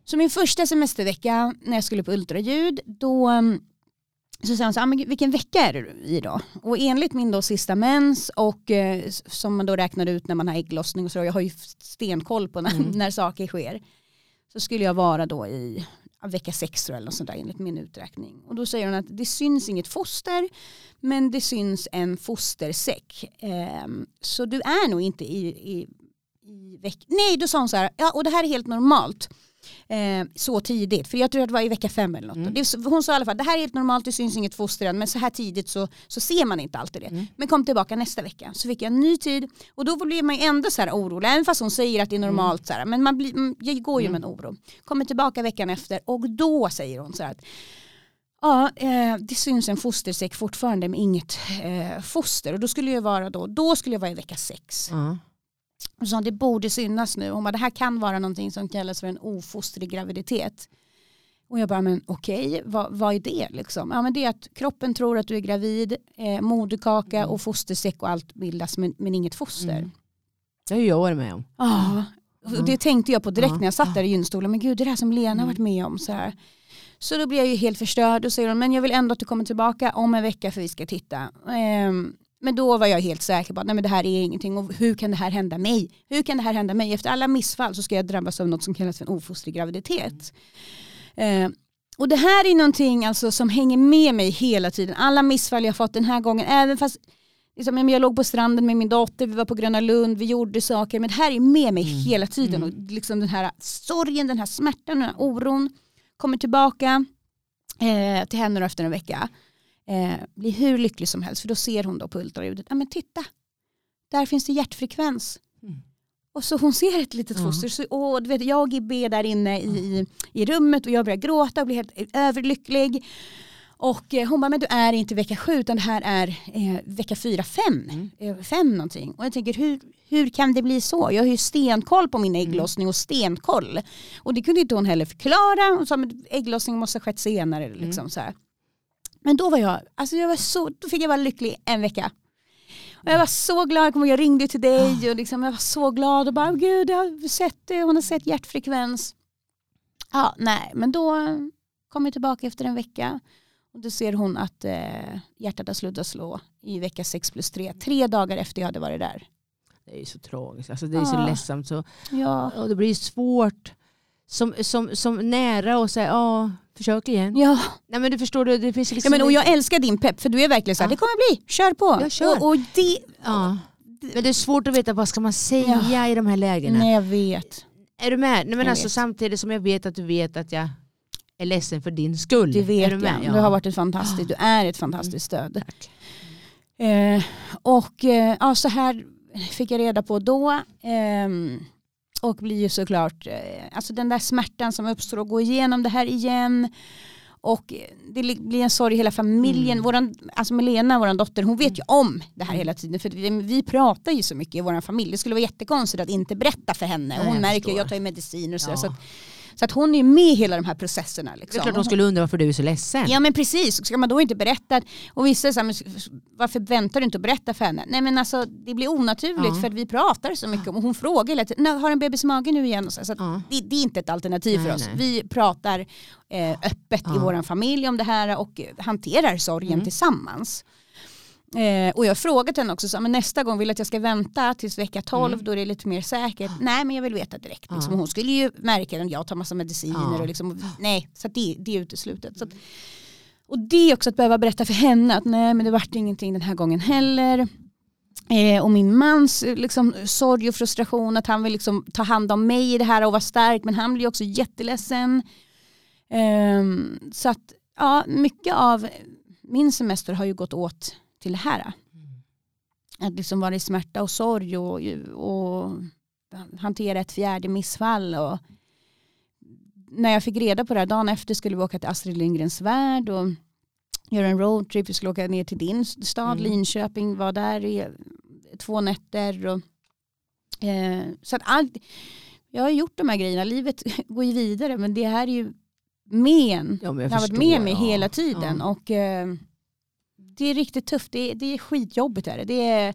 Så min första semestervecka när jag skulle på ultraljud, då um, så sa hon så här, "Ah, vilken vecka är du i då? Och enligt min då sista mens och eh, som man då räknar ut när man har ägglossning och så, jag har ju stenkoll på när, Mm. när saker sker, så skulle jag vara då i vecka sex tror jag, eller något sånt där, enligt min uträkning. Och då säger hon att det syns inget foster, men det syns en fostersäck. Ehm, så du är nog inte i, i, i vecka... Nej, då sa hon så här, ja, och det här är helt normalt. Eh, så tidigt, för jag tror att det var i vecka fem eller något. Mm. Det, hon sa i alla fall, det här är helt normalt, det syns inget foster än, men så här tidigt så, så ser man inte alltid det. Mm. Men kom tillbaka nästa vecka, så fick jag en ny tid och då blir man ju ändå så här orolig, även fast hon säger att det är normalt, så här, men man blir, mm, jag går ju med en oro. Kommer tillbaka veckan efter och då säger hon så här att Ja, eh, det syns en fostersäck fortfarande med inget eh, foster och då skulle jag vara då, då skulle jag vara i vecka sex. Ja. Och så det borde synas nu. Hon bara, det här kan vara någonting som kallas för en ofostrig graviditet. Och jag bara, men okej, vad, vad är det liksom? Ja men det är att kroppen tror att du är gravid, eh, moderkaka Mm. och fostersäck och allt bildas men, men inget foster. Mm. Det har ju jag varit med om. Ja, och det tänkte jag på direkt när jag satt där i gynstolen. Men gud, det är det här som Lena har Mm. varit med om. Så, här. så då blir jag ju helt förstörd och säger hon, men jag vill ändå att du kommer tillbaka om en vecka för vi ska titta. Ehm, men då var jag helt säker på att nej, men det här är ingenting och hur kan det här hända mig? Hur kan det här hända mig? Efter alla missfall så ska jag drabbas av något som kallas för en ofostrig graviditet. Ehm, och det här är någonting alltså som hänger med mig hela tiden. Alla missfall jag fått den här gången, även fast liksom, jag låg på stranden med min dotter, vi var på Gröna Lund, vi gjorde saker. Men det här är med mig Mm. hela tiden. Mm. Och liksom den här sorgen, den här smärtan, den här oron kommer tillbaka eh, till henne efter en vecka. Eh, blir hur lycklig som helst för då ser hon då på ultraljudet, ja men titta, där finns det hjärtfrekvens. Mm. Och så hon ser ett litet foster. Så, och, du vet, jag och Gibbe är där inne i, i, rummet och jag börjar gråta och blir helt överlycklig. Och eh, hon bara, men du är inte vecka sju utan det här är eh, vecka fyra, fem. Mm. Eh, fem någonting. Och jag tänker, hur, hur kan det bli så? Jag har ju stenkoll på min Mm. ägglossning och stenkoll. Och det kunde inte hon heller förklara. Hon sa, men ägglossning måste ha skett senare. Mm. Liksom, så här. Men då var jag, alltså jag var så, då fick jag vara lycklig en vecka. Och jag var så glad, jag, ihåg, jag ringde till dig och liksom, jag var så glad och bara, gud jag har sett det, hon har sett hjärtfrekvens. Ja, nej, men då kom jag tillbaka efter en vecka och då ser hon att eh, hjärtat har slutat slå i vecka 6 plus 3. Tre dagar efter jag hade varit där. Det är så tragiskt, alltså, det är så Ja. ledsamt. Så, Ja. och det blir svårt som, som, som nära och säga ja, försök igen. Ja. Nej men du förstår, du, det finns Ja, liksom men, och jag älskar din pepp för du är verkligen så här, Ja. det kommer bli, kör på. Jag kör. Och, och det, ja. Men det är svårt att veta vad ska man säga i de här lägena. nej jag vet. Är du med? Nej, men Jag alltså, vet. samtidigt som jag vet att du vet att jag är ledsen för din skull. Det vet är du med? jag. Du har varit ett fantastiskt, du är ett fantastiskt stöd. Tack. Eh, och eh, ja, så här fick jag reda på då. ehm, och blir ju såklart, eh, alltså den där smärtan som uppstår och gå igenom det här igen. Och det li- blir en sorg i hela familjen. Mm. Våran, alltså Melena, vår dotter, hon vet ju om det här hela tiden. För vi, vi pratar ju så mycket i vår familj. Det skulle vara jättekonstigt att inte berätta för henne. Nej, hon jag märker, förstår. jag tar ju mediciner och så, Ja. så, att, så att hon är med i hela de här processerna. Det är Liksom. klart de skulle undra varför du är så ledsen. Ja men precis, ska man då inte berätta? Och vissa är så här, men varför väntar du inte att berätta för henne? Nej men alltså det blir onaturligt Ja. för att vi pratar så mycket om och hon frågar hela tiden, "Nej, har en bebis i magen nu igen? Så, så Ja. det, det är inte ett alternativ Nej, för oss. nej. Vi pratar eh, öppet i Ja. vår familj om det här och hanterar sorgen Mm. tillsammans. Eh, och jag har frågat henne också, så, men nästa gång vill du att jag ska vänta tills vecka 12 Mm. då är det lite mer säkert. Nej men jag vill veta direkt. Liksom. Ja. Hon skulle ju märka att jag tar massa mediciner Ja. och liksom, nej så det, det är uteslutet. Så att, och det är också att behöva berätta för henne att nej men det vart ingenting den här gången heller. Eh, och min mans eh, liksom, sorg och frustration att han vill liksom, ta hand om mig i det här och vara stark men han blir också jätteledsen. Ehm, så att ja, mycket av min semester har ju gått åt till det här. Att liksom vara i smärta och sorg och, och hantera ett fjärde missfall. Och när jag fick reda på det här dagen efter skulle vi åka till Astrid Lindgrens värld och göra en roadtrip. Vi skulle åka ner till din stad, Mm. Linköping, var där i två nätter. Och, eh, så att allt, jag har gjort de här grejerna, livet *laughs* går ju vidare men det här är ju men. Ja, men Jag jag har varit med mig ja. hela tiden Ja. och eh, det är riktigt tufft. Det är, det är skitjobbigt. Är det. Det är,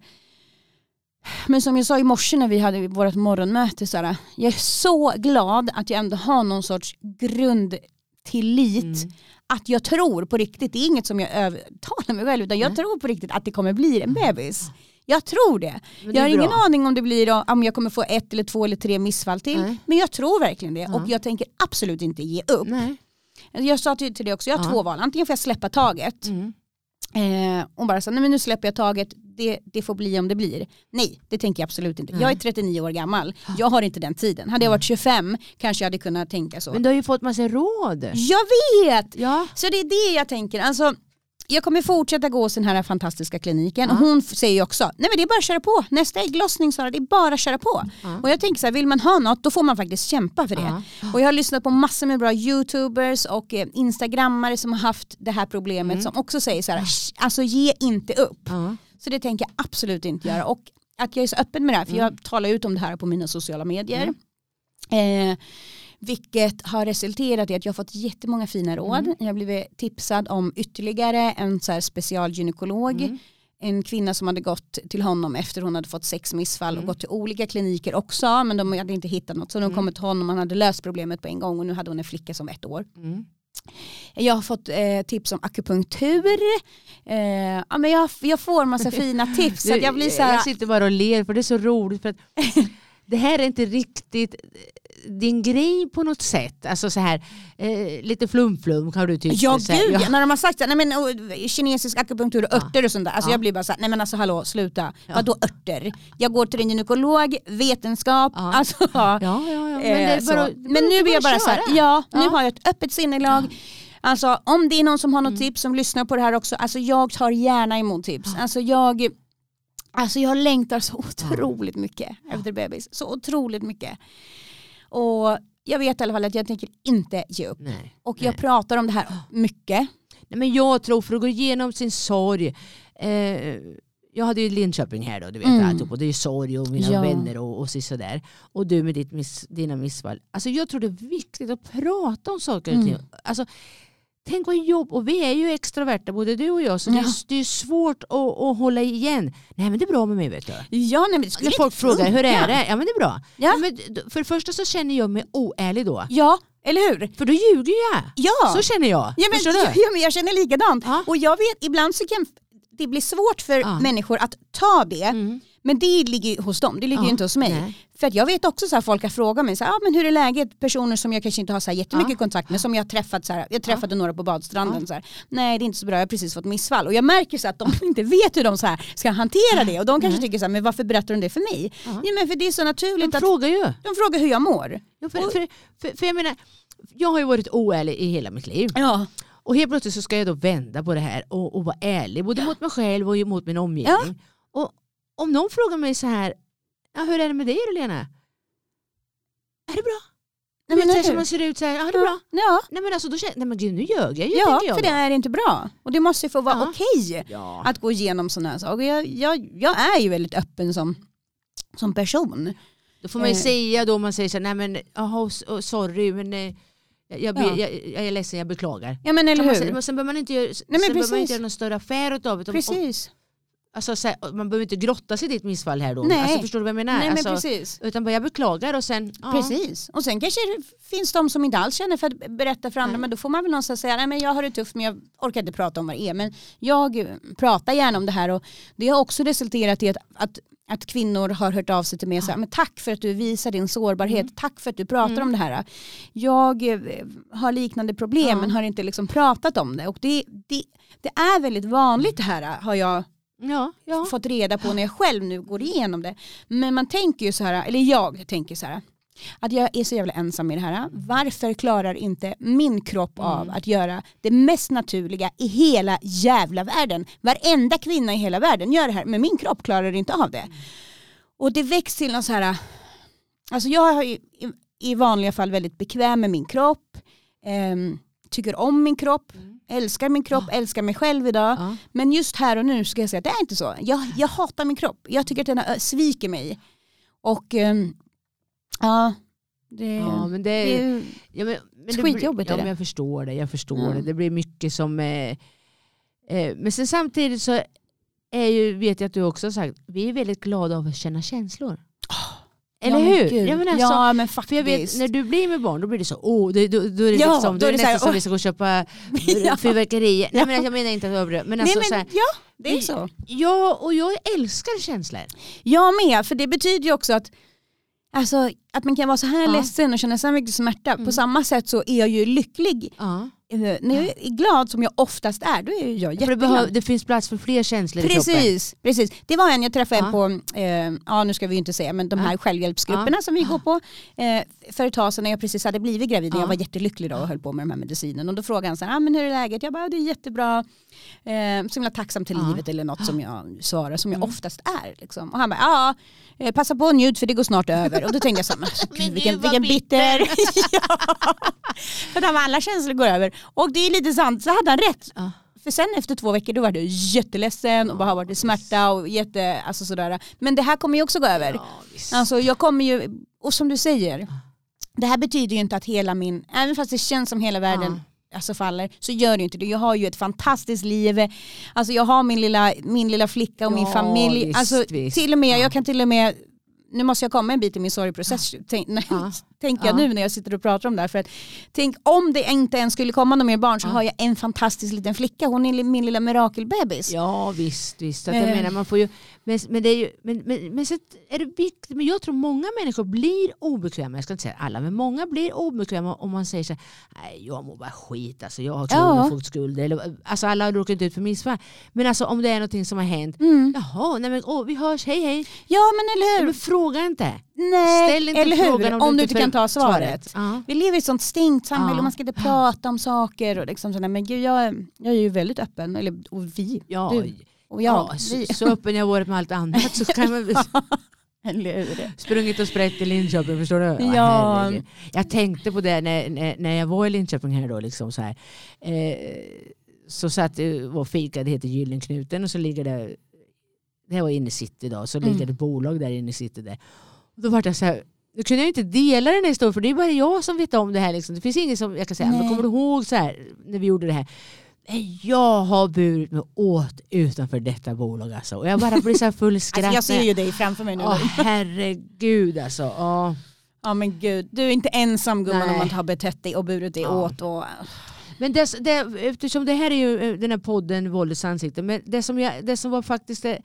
men som jag sa i morse när vi hade vårt morgonmöte, så här, jag är så glad att jag ändå har någon sorts grundtillit. Mm. Att jag tror på riktigt, det är inget som jag övertalar mig själv, utan jag Nej. tror på riktigt att det kommer bli en bebis. Jag tror det. Det Jag har ingen bra. aning om det blir om jag kommer få ett eller två eller tre missfall till. Nej. Men jag tror verkligen det Ja. och jag tänker absolut inte ge upp. Nej. Jag sa till, det också, jag har Ja. två val. Antingen får jag släppa taget Mm. Eh, och bara säga, nej men nu släpper jag taget, det, det får bli om det blir. Nej, det tänker jag absolut inte. Nej. Jag är 39 år gammal, jag har inte den tiden. Hade jag varit 25 kanske jag hade kunnat tänka så. Men du har ju fått massa råd. Jag vet! Ja. Så det är det jag tänker. Alltså, jag kommer fortsätta gå hos den här fantastiska kliniken och hon säger också, nej men det är bara att köra på. Nästa ägglossning Sara, det är bara att köra på. Och jag tänker så här, vill man ha något då får man faktiskt kämpa för det. Och jag har lyssnat på massor med bra youtubers och eh, instagrammare som har haft det här problemet Mm. som också säger så här, "Sh, alltså ge inte upp. Så det tänker jag absolut inte göra. Och att jag är så öppen med det här, för Mm. jag talar ut om det här på mina sociala medier. Eh, vilket har resulterat i att jag har fått jättemånga fina råd. Mm. Jag blivit tipsad om ytterligare en så här specialgynekolog. Mm. En kvinna som hade gått till honom efter hon hade fått sex missfall Mm. och gått till olika kliniker också. Men de hade inte hittat något. Så de Mm. kom till honom, han hade löst problemet på en gång och nu hade hon en flicka som ett år. Mm. Jag har fått eh, tips om akupunktur. Eh, ja, men jag, jag får massa *laughs* fina tips. Så att jag blir så här, jag sitter bara och ler för det är så roligt. För att *laughs* det här är inte riktigt din grej på något sätt. Alltså så här, eh, lite flum-flum har du tyckt. Ja gud, ja. ja. när de har sagt så här, nej, men, och, kinesisk akupunktur och Ja. örter och sånt där. Alltså Ja. jag blir bara så här, nej men alltså hallå sluta. Ja. Vadå örter? Jag går till en gynekolog, vetenskap. Ja. Alltså, Ja, ja, ja. Men, eh, bara, men nu är jag bara så här, köra. ja, nu Ja. har jag ett öppet sinnelag. Alltså om det är någon som har något tips som lyssnar på det här också, alltså jag tar gärna emot tips. Alltså jag, alltså jag längtar så otroligt mycket efter bebis. Så otroligt mycket. Och jag vet i alla fall att jag tänker inte ge upp. Nej. Och jag Nej. pratar om det här mycket. Nej, men jag tror för att gå igenom sin sorg. Eh, jag hade ju Linköping här då, du vet Mm. alltihop, och det är ju sorg och mina Ja. vänner och, och sådär. Och du med ditt miss, dina missfall. Alltså jag tror det är viktigt att prata om saker och Mm. ting. Alltså, tänk vad jobb, och vi är ju extroverta både du och jag, så det, Ja. är, det är svårt att, att hålla igen. Nej men det är bra med mig vet du. Ja, nej, men När folk frågar hur är det? Ja men det är bra. Ja. Men, för det första så känner jag mig oärlig då. Ja, eller hur? För då ljuger jag. Ja, Så känner jag. ja, men, Förstår du? ja men jag känner likadant. Ja. Och jag vet, ibland så kan det bli svårt för Ja. människor att ta det. Mm. Men det ligger hos dem, det ligger ju Ja, inte hos mig. nej. För att jag vet också så här, folk har frågat mig, så här, ah, men hur är läget? Personer som jag kanske inte har så här jättemycket Ja. kontakt med, som jag har träffat, så här, jag träffade några på badstranden. Så här, Nej det är inte så bra, jag har precis fått missfall. Och jag märker så att de *laughs* inte vet hur de så här, ska hantera det. Och de kanske tycker så här, men varför berättar de det för mig? Ja. Ja, men för det är så naturligt De frågar ju. de frågar hur jag mår. Ja, för, för, för, för jag menar, jag har ju varit oärlig i hela mitt liv. Ja, Och helt plötsligt så ska jag då vända på det här och, och vara ärlig både mot mig själv och mot min omgivning. Och om någon frågar mig så här, ja, hur är det med dig Lena? Är det bra? Nej, men Vet man ser ut så här, ja det är bra. ja, Nej men alltså då känner nej men gud nu ljög jag ju ja jag för det är inte bra. Och det måste ju få vara Ja. okej Ja. att gå igenom sådana här saker. Jag, jag, jag är ju väldigt öppen som, som person. Då får man ju Eh. säga då man säger så här, nej men aha, oh, sorry men eh, jag, be, Ja. jag, jag är ledsen, jag beklagar. Ja men eller man hur? sen behöver man inte göra, men sen behöver man inte göra någon större affär utav det. Precis. Alltså, så här, man behöver inte grotta sig i ditt missfall här då. Nej. Alltså, förstår du vad jag menar? Nej men alltså, precis. Utan bara jag beklagar och sen... ja. Precis. Och sen kanske det finns de som inte alls känner för att berätta för andra Nej. men då får man väl någonstans säga nej men jag har det tufft men jag orkar inte prata om vad det är. Men jag pratar gärna om det här och det har också resulterat i att, att att kvinnor har hört av sig till mig och sagt men tack för att du visar din sårbarhet, Mm. tack för att du pratar om det här. Jag eh, har liknande problem Ja. men har inte liksom pratat om det. Och det, det, det är väldigt vanligt det här har jag Ja, ja. fått reda på när jag själv nu går igenom det. Men man tänker ju så här, eller jag tänker så här, att jag är så jävla ensam i det här. Varför klarar inte min kropp Mm. av att göra det mest naturliga i hela jävla världen? Varenda kvinna i hela världen gör det här, men min kropp klarar inte av det. Och det väcks till någon så här, alltså jag är i, i, vanliga fall väldigt bekväm med min kropp, ehm, tycker om min kropp, älskar min kropp, älskar mig själv idag. ja. Men just här och nu ska jag säga att det är inte så. Jag, jag hatar min kropp. Jag tycker att den sviker mig. Och ehm, ja, det, ja men det, det är ja, men, men skitjobbigt Ja, men jag förstår det. Jag förstår Ja. det. Det blir mycket som... Eh, eh, men sen samtidigt så är ju, vet jag att du också har sagt, vi är väldigt glada av att känna känslor. Eller ja, men hur? gud. Jag menar, alltså, ja men För faktiskt. jag vet, när du blir med barn då blir det så, åh, det, då, då är det, Ja, liksom, då är det, här, nästan som åh. vi ska gå och köpa *laughs* Ja. fyrverkerier. Nej Ja. men jag menar inte att överdriva. Men Nej, alltså, men, så här, ja, det är så. ja, och jag älskar känslor. Jag med, för det betyder ju också att Alltså att man kan vara så här Ja. ledsen och känna så här mycket smärta. Mm. På samma sätt så är jag ju lycklig. Ja. Eh, När jag är glad som jag oftast är, då är jag För det, jätteglad. behöv, det finns plats för fler känslor i kroppen. Precis, precis. Det var en jag träffade Ja. en på, eh, ja nu ska vi ju inte säga, men de här Ja. självhjälpsgrupperna Ja. som vi går på. Eh, för ett tag sedan när jag precis hade blivit gravid, Ja. jag var jättelycklig då och höll på med de här medicinen. Och då frågade han så här, ah, men hur är läget? Jag bara, det är jättebra. Eh, så himla tacksam till livet eller något som jag svarar, som jag Mm. oftast är. Liksom. Och han bara, ja, eh, passa på och njut för det går snart över. Och då tänkte jag så här, gud, vilken, vilken bitter. *laughs* ja. För de alla känslor går över. Och det är lite sant, så hade han rätt. Ja. För sen efter två veckor då var du jätteledsen och bara har varit i smärta och jätte, alltså sådär. Men det här kommer ju också gå över. Ja, visst. Alltså jag kommer ju, och som du säger, det här betyder ju inte att hela min, även fast det känns som hela världen alltså faller, så gör det inte det. Jag har ju ett fantastiskt liv, alltså jag har min lilla, min lilla flicka och min Ja, familj. visst, alltså visst. till och med, Ja. jag kan till och med nu måste jag komma en bit i min sorgprocess, Ja. *laughs* tänker jag Ja. nu när jag sitter och pratar om det här. För att, tänk om det inte ens skulle komma några mer barn så Ja. har jag en fantastisk liten flicka, hon är min lilla mirakelbebis. Ja visst, visst. Så att jag menar, man får ju, men, men, det är ju, men, men, men, så är det viktigt, men jag tror många människor blir obekväma, jag ska inte säga alla, men många blir obekväma om man säger så här, nej jag mår bara skit, alltså, jag har Ja. kronofogdskulder. Eller, alltså alla råkar inte ut för missfall. Men alltså om det är någonting som har hänt, Mm. jaha, nej men, åh, vi hörs, hej hej. Ja men eller hur? Men fråga inte. Nej, Ställ inte eller frågan hur? om Om, du inte inte kan ta svaret. Ja. Vi lever i ett sånt stängt samhälle och man ska inte prata om saker. Och liksom sådär. Men gud, jag, jag är ju väldigt öppen. Eller, och vi, Ja, du och jag. ja, så, vi. så öppen jag varit med allt annat så kan man *laughs* sprungit och sprätt i Linköping förstår du? Ja. herregud. Jag tänkte på det när, när, när jag var i Linköping här då liksom så här. Eh, så satt och fika, det heter Gyllenknuten och så ligger det, det här var inne i city då, så ligger Mm. det bolag där inne i city där. Och då var jag så här, då kunde jag inte dela den här historien för det är bara jag som vet om det här. Liksom. Det finns ingen som jag kan säga, men kommer du ihåg så här, när vi gjorde det här? Jag har burit mig åt utanför detta bolag alltså. Och jag bara blir så här full skratt. *laughs* Alltså, jag ser ju dig framför mig nu. Åh herregud alltså. Ja. Ja men gud, du är inte ensam gumman Nej. om man har betett dig och burit dig Ja. åt. Och, Men det, det, eftersom det här är ju eh, den här podden Våldets ansikte, men det som, jag, det som var faktiskt det,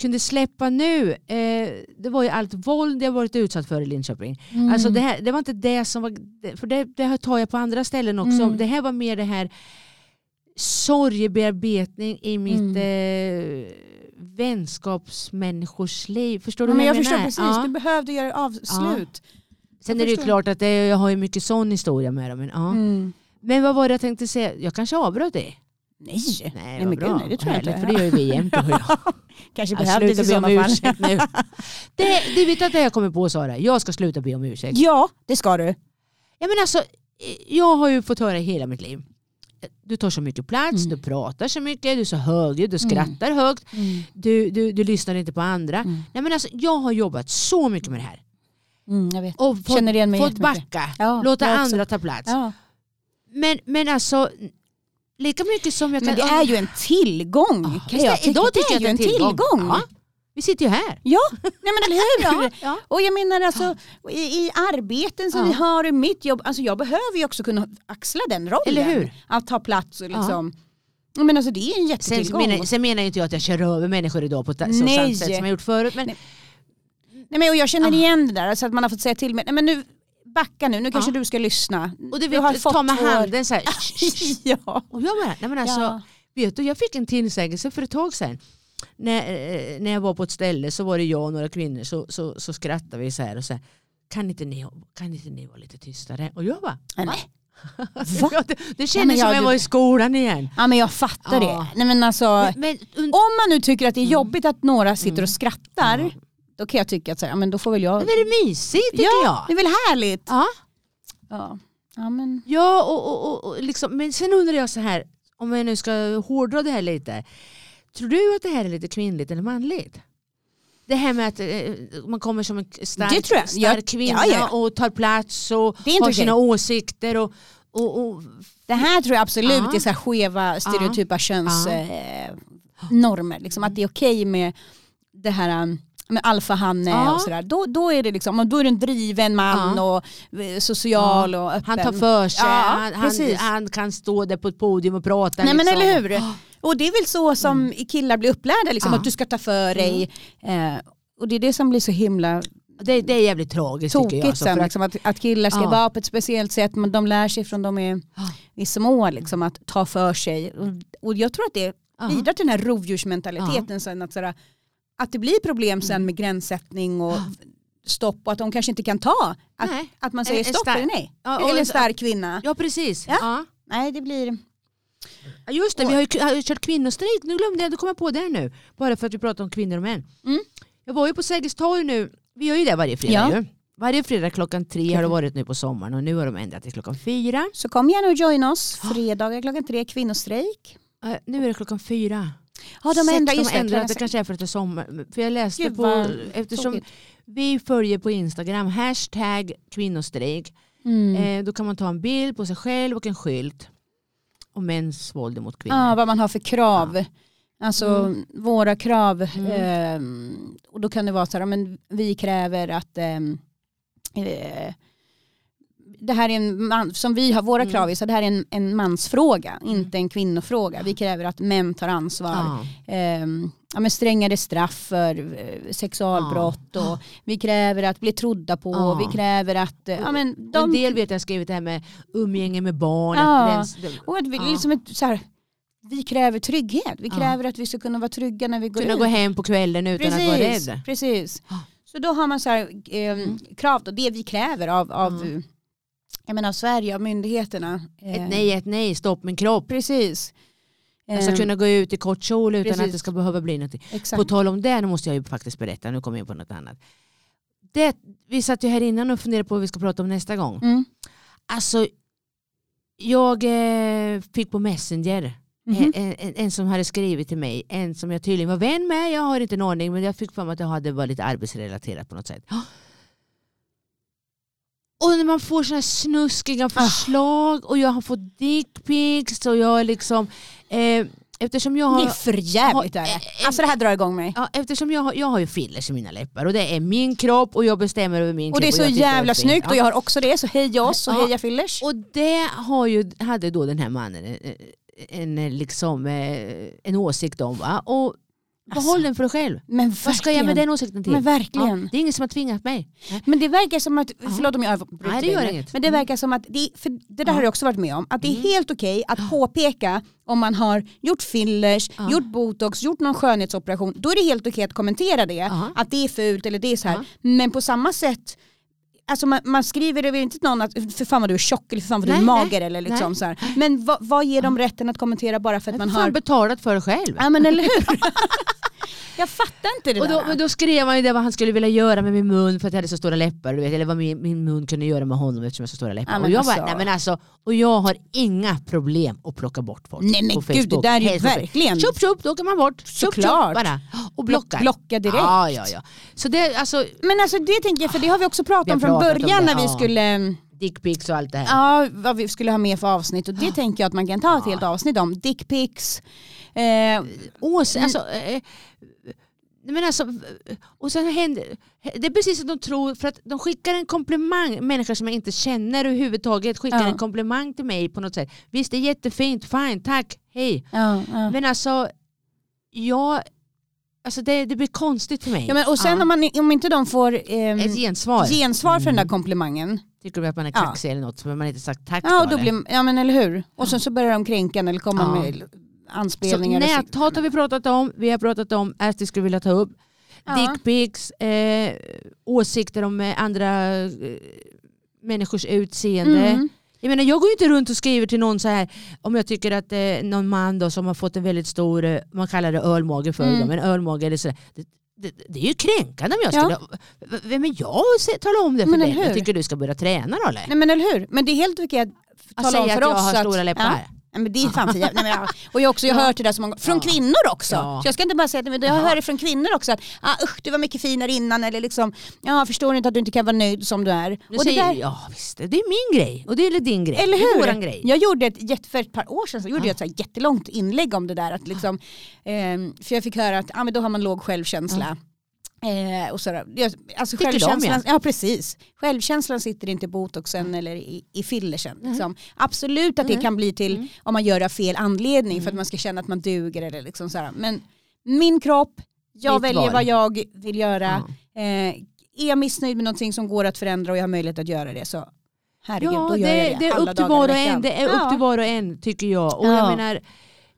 kunde släppa nu, eh, det var ju allt våld jag varit utsatt för i Linköping. Mm. Alltså det, här, det var inte det som var, för det, det här tar jag på andra ställen också. Mm. Det här var mer det här sorgebearbetning i mitt Mm. eh, vänskapsmänniskors liv. Förstår du Ja, vad jag jag menar? precis, Ja. du behövde göra avslut. Sen jag är det ju klart att det, jag har ju mycket sån historia med dem. Men, ja. Mm. men vad var det jag tänkte säga? Jag kanske avbröt det. Nej, Nej, nej men bra. gud, nej, det tror jag inte. För det gör ju vi jämt. du och jag. *laughs* Kanske i slutar be om ursäkt nu. Det, du vet att det jag kommer på Sara, jag ska sluta be om ursäkt. Ja, det ska du. Ja, men alltså, jag har ju fått höra hela mitt liv. Du tar så mycket plats, Mm. du pratar så mycket, du är så högljudd, du skrattar högt, du, du, du lyssnar inte på andra. Mm. Nej, men alltså, jag har jobbat så mycket med det här. Mm, jag vet. Och fått, Känner igen mig fått backa, Ja, låta andra ta plats. Ja. Men, men alltså, lika mycket som jag kan... Men det är ju en tillgång. Ja, kan visst, jag tycka. idag tycker det är jag det är en tillgång. tillgång. Ja. Vi sitter ju här. Ja, nej men eller hur? Ja, *laughs* ja. Och jag menar alltså i, i arbeten som Ja. vi har i mitt jobb, alltså jag behöver ju också kunna axla den rollen. Eller hur? Att ta plats och liksom. Ja. Men alltså det är en Sen jättetillgång. menar, sen menar inte jag att jag kör över människor idag på ett så Nej. sant sätt som jag gjort förut. Men, Nej. Nej, men och jag känner Ah. igen det där, så att man har fått säga till mig, nej men nu backa nu, nu kanske Ja. du ska lyssna. och du Du har vet, fått ta med vår- handen så här. *laughs* ja. Och jag bara, nej men alltså, ja. vet du, jag fick en tillsägelse för ett tag sedan. När, eh, när jag var på ett ställe så var det jag och några kvinnor så, så, så skrattade vi så här och så här, kan inte, ni, kan inte ni vara lite tystare? Och jag bara, Nej. *laughs* Ja, det, det Ja, kändes men som jag- jag var i skolan igen. ja men jag fattar Ja. det. Nej, men alltså, Men, men, und- om man nu tycker att det är Mm. jobbigt att några sitter och skrattar, Ja. Då kan jag tycka att så här, men då får väl jag... men är det mysigt tycker ja, jag. det är väl härligt. Ja. Ja, ja men... Ja, och, och, och, och liksom, men sen undrar jag så här, om jag nu ska hårdra det här lite. Tror du att det här är lite kvinnligt eller manligt? Det här med att eh, man kommer som en stark, stark Jag- kvinna ja, ja. och tar plats och har okej. sina åsikter. Och, och, och, Det här tror jag absolut Ja. är så här skeva stereotypa könsnormer. Eh, normer, liksom, att det är okej med det här med alfahanne Ja. och sådär. Då, då är det liksom, då är det en driven man och eh, social och öppen. han tar för sig, Ja, han, han, han kan stå där på ett podium och prata. Nej men liksom. eller hur. Och det är väl så som killar blir upplärda, liksom, Ja. att du ska ta för dig. Eh, och det är det som blir så himla Det, det är jävligt tragiskt tycker tokigt jag. Alltså, sen, att, liksom, att, att killar ska Ja. vara på ett speciellt sätt men de lär sig från de är Ja. i små liksom, att ta för sig. Och, och jag tror att det Ja. bidrar till den här rovdjursmentaliteten sen att, sådär, att det blir problem sen Mm. med gränssättning och stopp och att de kanske inte kan ta att, Nej. att man säger En- en stopp eller nej. Ja, eller en- en stark kvinna. Ja precis. Ja. Ja. Nej det blir... Ja, Just det, Och- vi har ju, har ju kört kvinnostrejk. Nu glömde jag, då kom jag på det nu. Bara för att vi pratar om kvinnor och män. Mm. Jag var ju på Sergels torg nu. Vi gör ju det varje fredag Ja. ju. Varje fredag klockan tre har det varit nu på sommaren och nu har de ändrat till klockan fyra. Så kom gärna och joina oss. Fredagar klockan tre, kvinnostrejk. Eh, nu är det klockan fyra. Ja de ändrar, de just det. ändrat, det kanske är för att det är sommar. För jag läste Gud, på, eftersom tråkigt. vi följer på Instagram, hashtag kvinnostrejk. Mm. Eh, då kan man ta en bild på sig själv och en skylt. om mäns våld mot kvinnor. Ja, vad man har för krav. Alltså Mm. våra krav. Mm. ehm, och då kan det vara så här, men vi kräver att ehm, eh, det här är en man, som vi har våra Mm. krav är, så det här är en, en mansfråga, inte en kvinnofråga. Vi kräver att män tar ansvar. Ja. Ehm, ja, men strängare straff för eh, sexualbrott Ja. och vi kräver att bli trodda på. Ja. Vi kräver att, eh, ja, men En de, del vet jag skrivit det här med umgänge med barn. Ja. Att och att vi, liksom ett, så här, vi kräver trygghet. Vi kräver att vi ska kunna vara trygga när vi går kunna ut. gå hem på kvällen utan att vara Precis, rädd. precis. Så då har man så här, eh, krav, då, det vi kräver av, av, Mm. Jag menar, Sverige, av myndigheterna. Eh, Ett nej, ett nej, stopp min kropp. Precis. Jag ska Eh, kunna gå ut i kort kjol utan precis. att det ska behöva bli någonting. Exakt. På tal om det, nu måste jag ju faktiskt berätta, nu kommer jag in på något annat. Det, vi satt ju här innan och funderade på vad vi ska prata om nästa gång. Mm. Alltså, jag eh, fick på Messenger Mhm. en, en, en som hade skrivit till mig, en som jag tydligen var vän med, jag har inte en aning men jag fick för mig att det hade varit lite arbetsrelaterat på något sätt. Och när man får här snuskiga förslag och jag har fått dickpics och jag är liksom eh, Eftersom jag har, Det är för jävligt har- är det. eh, Alltså det här drar igång mig. ja, eftersom jag, har, jag har ju fillers i mina läppar och det är min kropp och jag bestämmer över min Och det är kropp. så jävla snyggt och jag har också det, så heja oss och Ja. heja Fillers. Och det har ju, hade då den här mannen en, en, liksom, eh, en åsikt om. Va? Och Behåll den för dig själv. Men Vad ska jag med den åsikten till? Men verkligen. Ja, det är ingen som har tvingat mig. Men det verkar som att, förlåt om jag avbryter Nej, det gör inget. men det Mm. verkar som att, det, för det där Ja. har jag också varit med om, att det är Mm. helt okej att påpeka om man har gjort fillers, Ja. gjort botox, gjort någon skönhetsoperation, då är det helt okej att kommentera det, att det är fult eller det är så här. Men på samma sätt, alltså man, man skriver det väl inte till någon att för fan vad du är tjock eller för fan vad du är Nej, mager eller liksom nej. så här. Men vad, vad ger dem rätten att kommentera bara för att Man har... betalat för det själv. Ja men eller hur? *laughs* *laughs* jag fattar inte det Och då, där. men då skrev han ju det vad han skulle vilja göra med min mun för att jag hade så stora läppar. Du vet, eller vad min, min mun kunde göra med honom eftersom jag har så stora läppar. Ja, och, jag alltså. bara, nej, men alltså, och jag har inga problem att plocka bort folk Nej men på gud det där är ju verkligen... Tjup tjup, då åker man bort. Tjup, Såklart. bara. Och blockar. Blocka direkt. Ja, ja, ja. Så det, alltså, Men alltså det tänker jag, för det har vi också pratat Vi om från om början det, när vi ja. skulle, dickpics och allt det här. ja vad vi skulle ha med för avsnitt och det tänker jag att man kan ta ett helt avsnitt om. Dickpics, eh, Ås, alltså, eh, men alltså, och sen händer, det är precis som de tror, för att de skickar en komplimang, människor som jag inte känner överhuvudtaget skickar Ja. en komplimang till mig på något sätt. Visst det är jättefint, fine, tack, hej. ja, ja. Men alltså, jag, alltså det, det blir konstigt för mig. Ja, men, och sen om, man, om inte de får eh, Ett gensvar. gensvar för den där Mm. komplimangen, Tycker du att man är Ja. kaxig eller något så har man inte sagt tack ja, då, då blir, ja men eller hur. Och sen så börjar de kränka eller komma Ja. med anspelningar. och så- näthat har vi pratat om, vi har pratat om, Asti skulle vilja ta upp. Ja. Dickpics, eh, åsikter om eh, andra eh, människors utseende. Mm. Jag menar jag går ju inte runt och skriver till någon så här om jag tycker att eh, någon man då som har fått en väldigt stor, eh, man kallar det ölmage för Mm. dem, en ölmage eller så. Det, det, är ju kränkande om jag Ja. skulle, v- vem är jag att tala om det för Men dig? Jag tycker du ska börja träna då eller? Nej men eller hur. Men det är helt okej att Att tala om säga för att jag oss har att... stora läppar. Ja. Men det är fan för jävla- nej, men, ja. Och jag har också jag har hört det där så många Från kvinnor också. Så jag ska inte bara säga det, men jag hör det från kvinnor också. Att ah, usch, du var mycket finare innan. Eller liksom, ja, förstår ni inte att du inte kan vara nöjd som du är. Nu Och det säger, där, Ja visst, det är min grej och det är din grej. eller Det är hur? våran grej. Jag gjorde ett, för ett par år sedan så gjorde Ja. jag ett så här jättelångt inlägg om det där. Att liksom, ehm, för jag fick höra att ah, men då har man låg självkänsla. Eh, och sådär. Alltså Tycker de, självkänslan, ja. precis. Självkänslan sitter inte i botoxen eller i, i fillersen. Liksom. Absolut att det Mm. kan bli till Mm. om man gör det av fel anledning för att Mm. man ska känna att man duger. Eller liksom sådär. Men min kropp, jag Mitt väljer val. vad jag vill göra. Eh, är jag missnöjd med någonting som går att förändra och jag har möjlighet att göra det så herregud, Ja, då det, gör jag det, det är upp till var och en. Det är upp till var och en tycker jag. Och Ja. jag menar,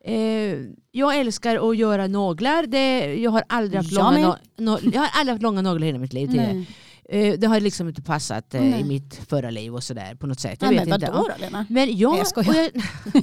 eh, jag älskar att göra naglar. Det, jag, har aldrig haft Jag långa, no, jag har aldrig haft långa naglar i hela mitt liv. tidigare. Eh, det har liksom inte passat eh, i mitt förra liv och sådär på något sätt. Jag Nej, vet men inte. vadå Ja. då Lena? Men jag, Nej, jag jag,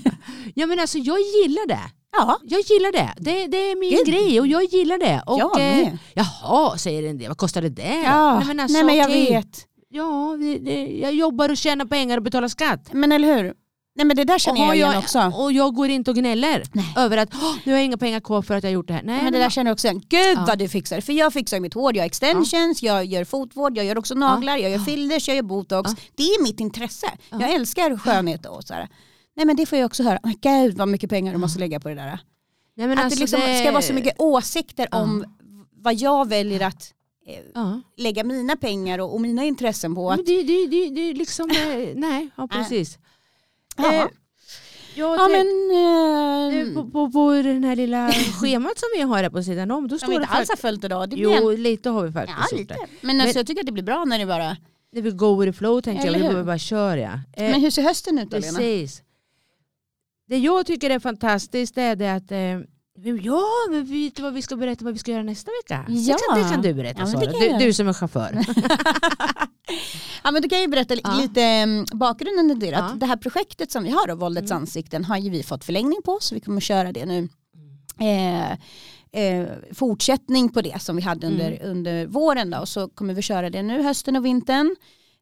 *laughs* ja, men alltså, jag gillar det. Ja, Jag gillar det. Det, det är min Gud. grej och jag gillar det. Och, jag eh, med. jaha, säger en del. Vad kostar det där? Ja, Nej, men, alltså, nej men jag okej. vet. Ja, det, det, jag jobbar och tjänar pengar och betalar skatt. Men eller hur? Nej men det där känner har jag igen jag- också. Och jag går inte och gnäller Nej. över att "Åh, nu har jag inga pengar kvar för att jag har gjort det här. Nej, men det där känner jag också igen. Gud Ja. vad du fixar. För jag fixar mitt hår, jag har extensions, jag gör fotvård, jag gör också naglar, jag gör Ja. fillers, jag gör botox. Ja. Det är mitt intresse. Ja. Jag älskar skönhet och så här. Nej men det får jag också höra. Men Gud vad mycket pengar du måste lägga på det där. Nej, men att alltså det liksom ska vara så mycket åsikter Ja. om vad jag väljer att eh, Ja. lägga mina pengar och, och mina intressen på. Att, Men det, det, det, det är liksom, eh, nej, ja, precis. Eh, jag ja men... Eh, på, på, på den här lilla *clears throat* schemat som vi har här på sidan om, då som står vi det inte alls faktiskt... har följt idag. Det blir Jo, en, lite har vi faktiskt ja, gjort lite. det. Men, alltså, Men- jag tycker att det blir bra när det bara... Det vill go with the flow tänker jag, Eller vi hur? behöver bara köra. Ja. Eh, Men hur ser hösten ut då Lena? Precis. Det jag tycker är fantastiskt är det att eh, Ja, men vet du vad vi ska berätta vad vi ska göra nästa vecka? Ja. Det, kan, det kan du berätta Ja, Sara, du, du som är chaufför. *laughs* Ja, men du kan ju berätta Ja. lite um, bakgrunden till det. Ja. Att det här projektet som vi har, då, Våldets Mm. ansikten, har ju vi fått förlängning på så vi kommer köra det nu. Eh, eh, fortsättning på det som vi hade under, Mm. under våren då, och så kommer vi köra det nu hösten och vintern.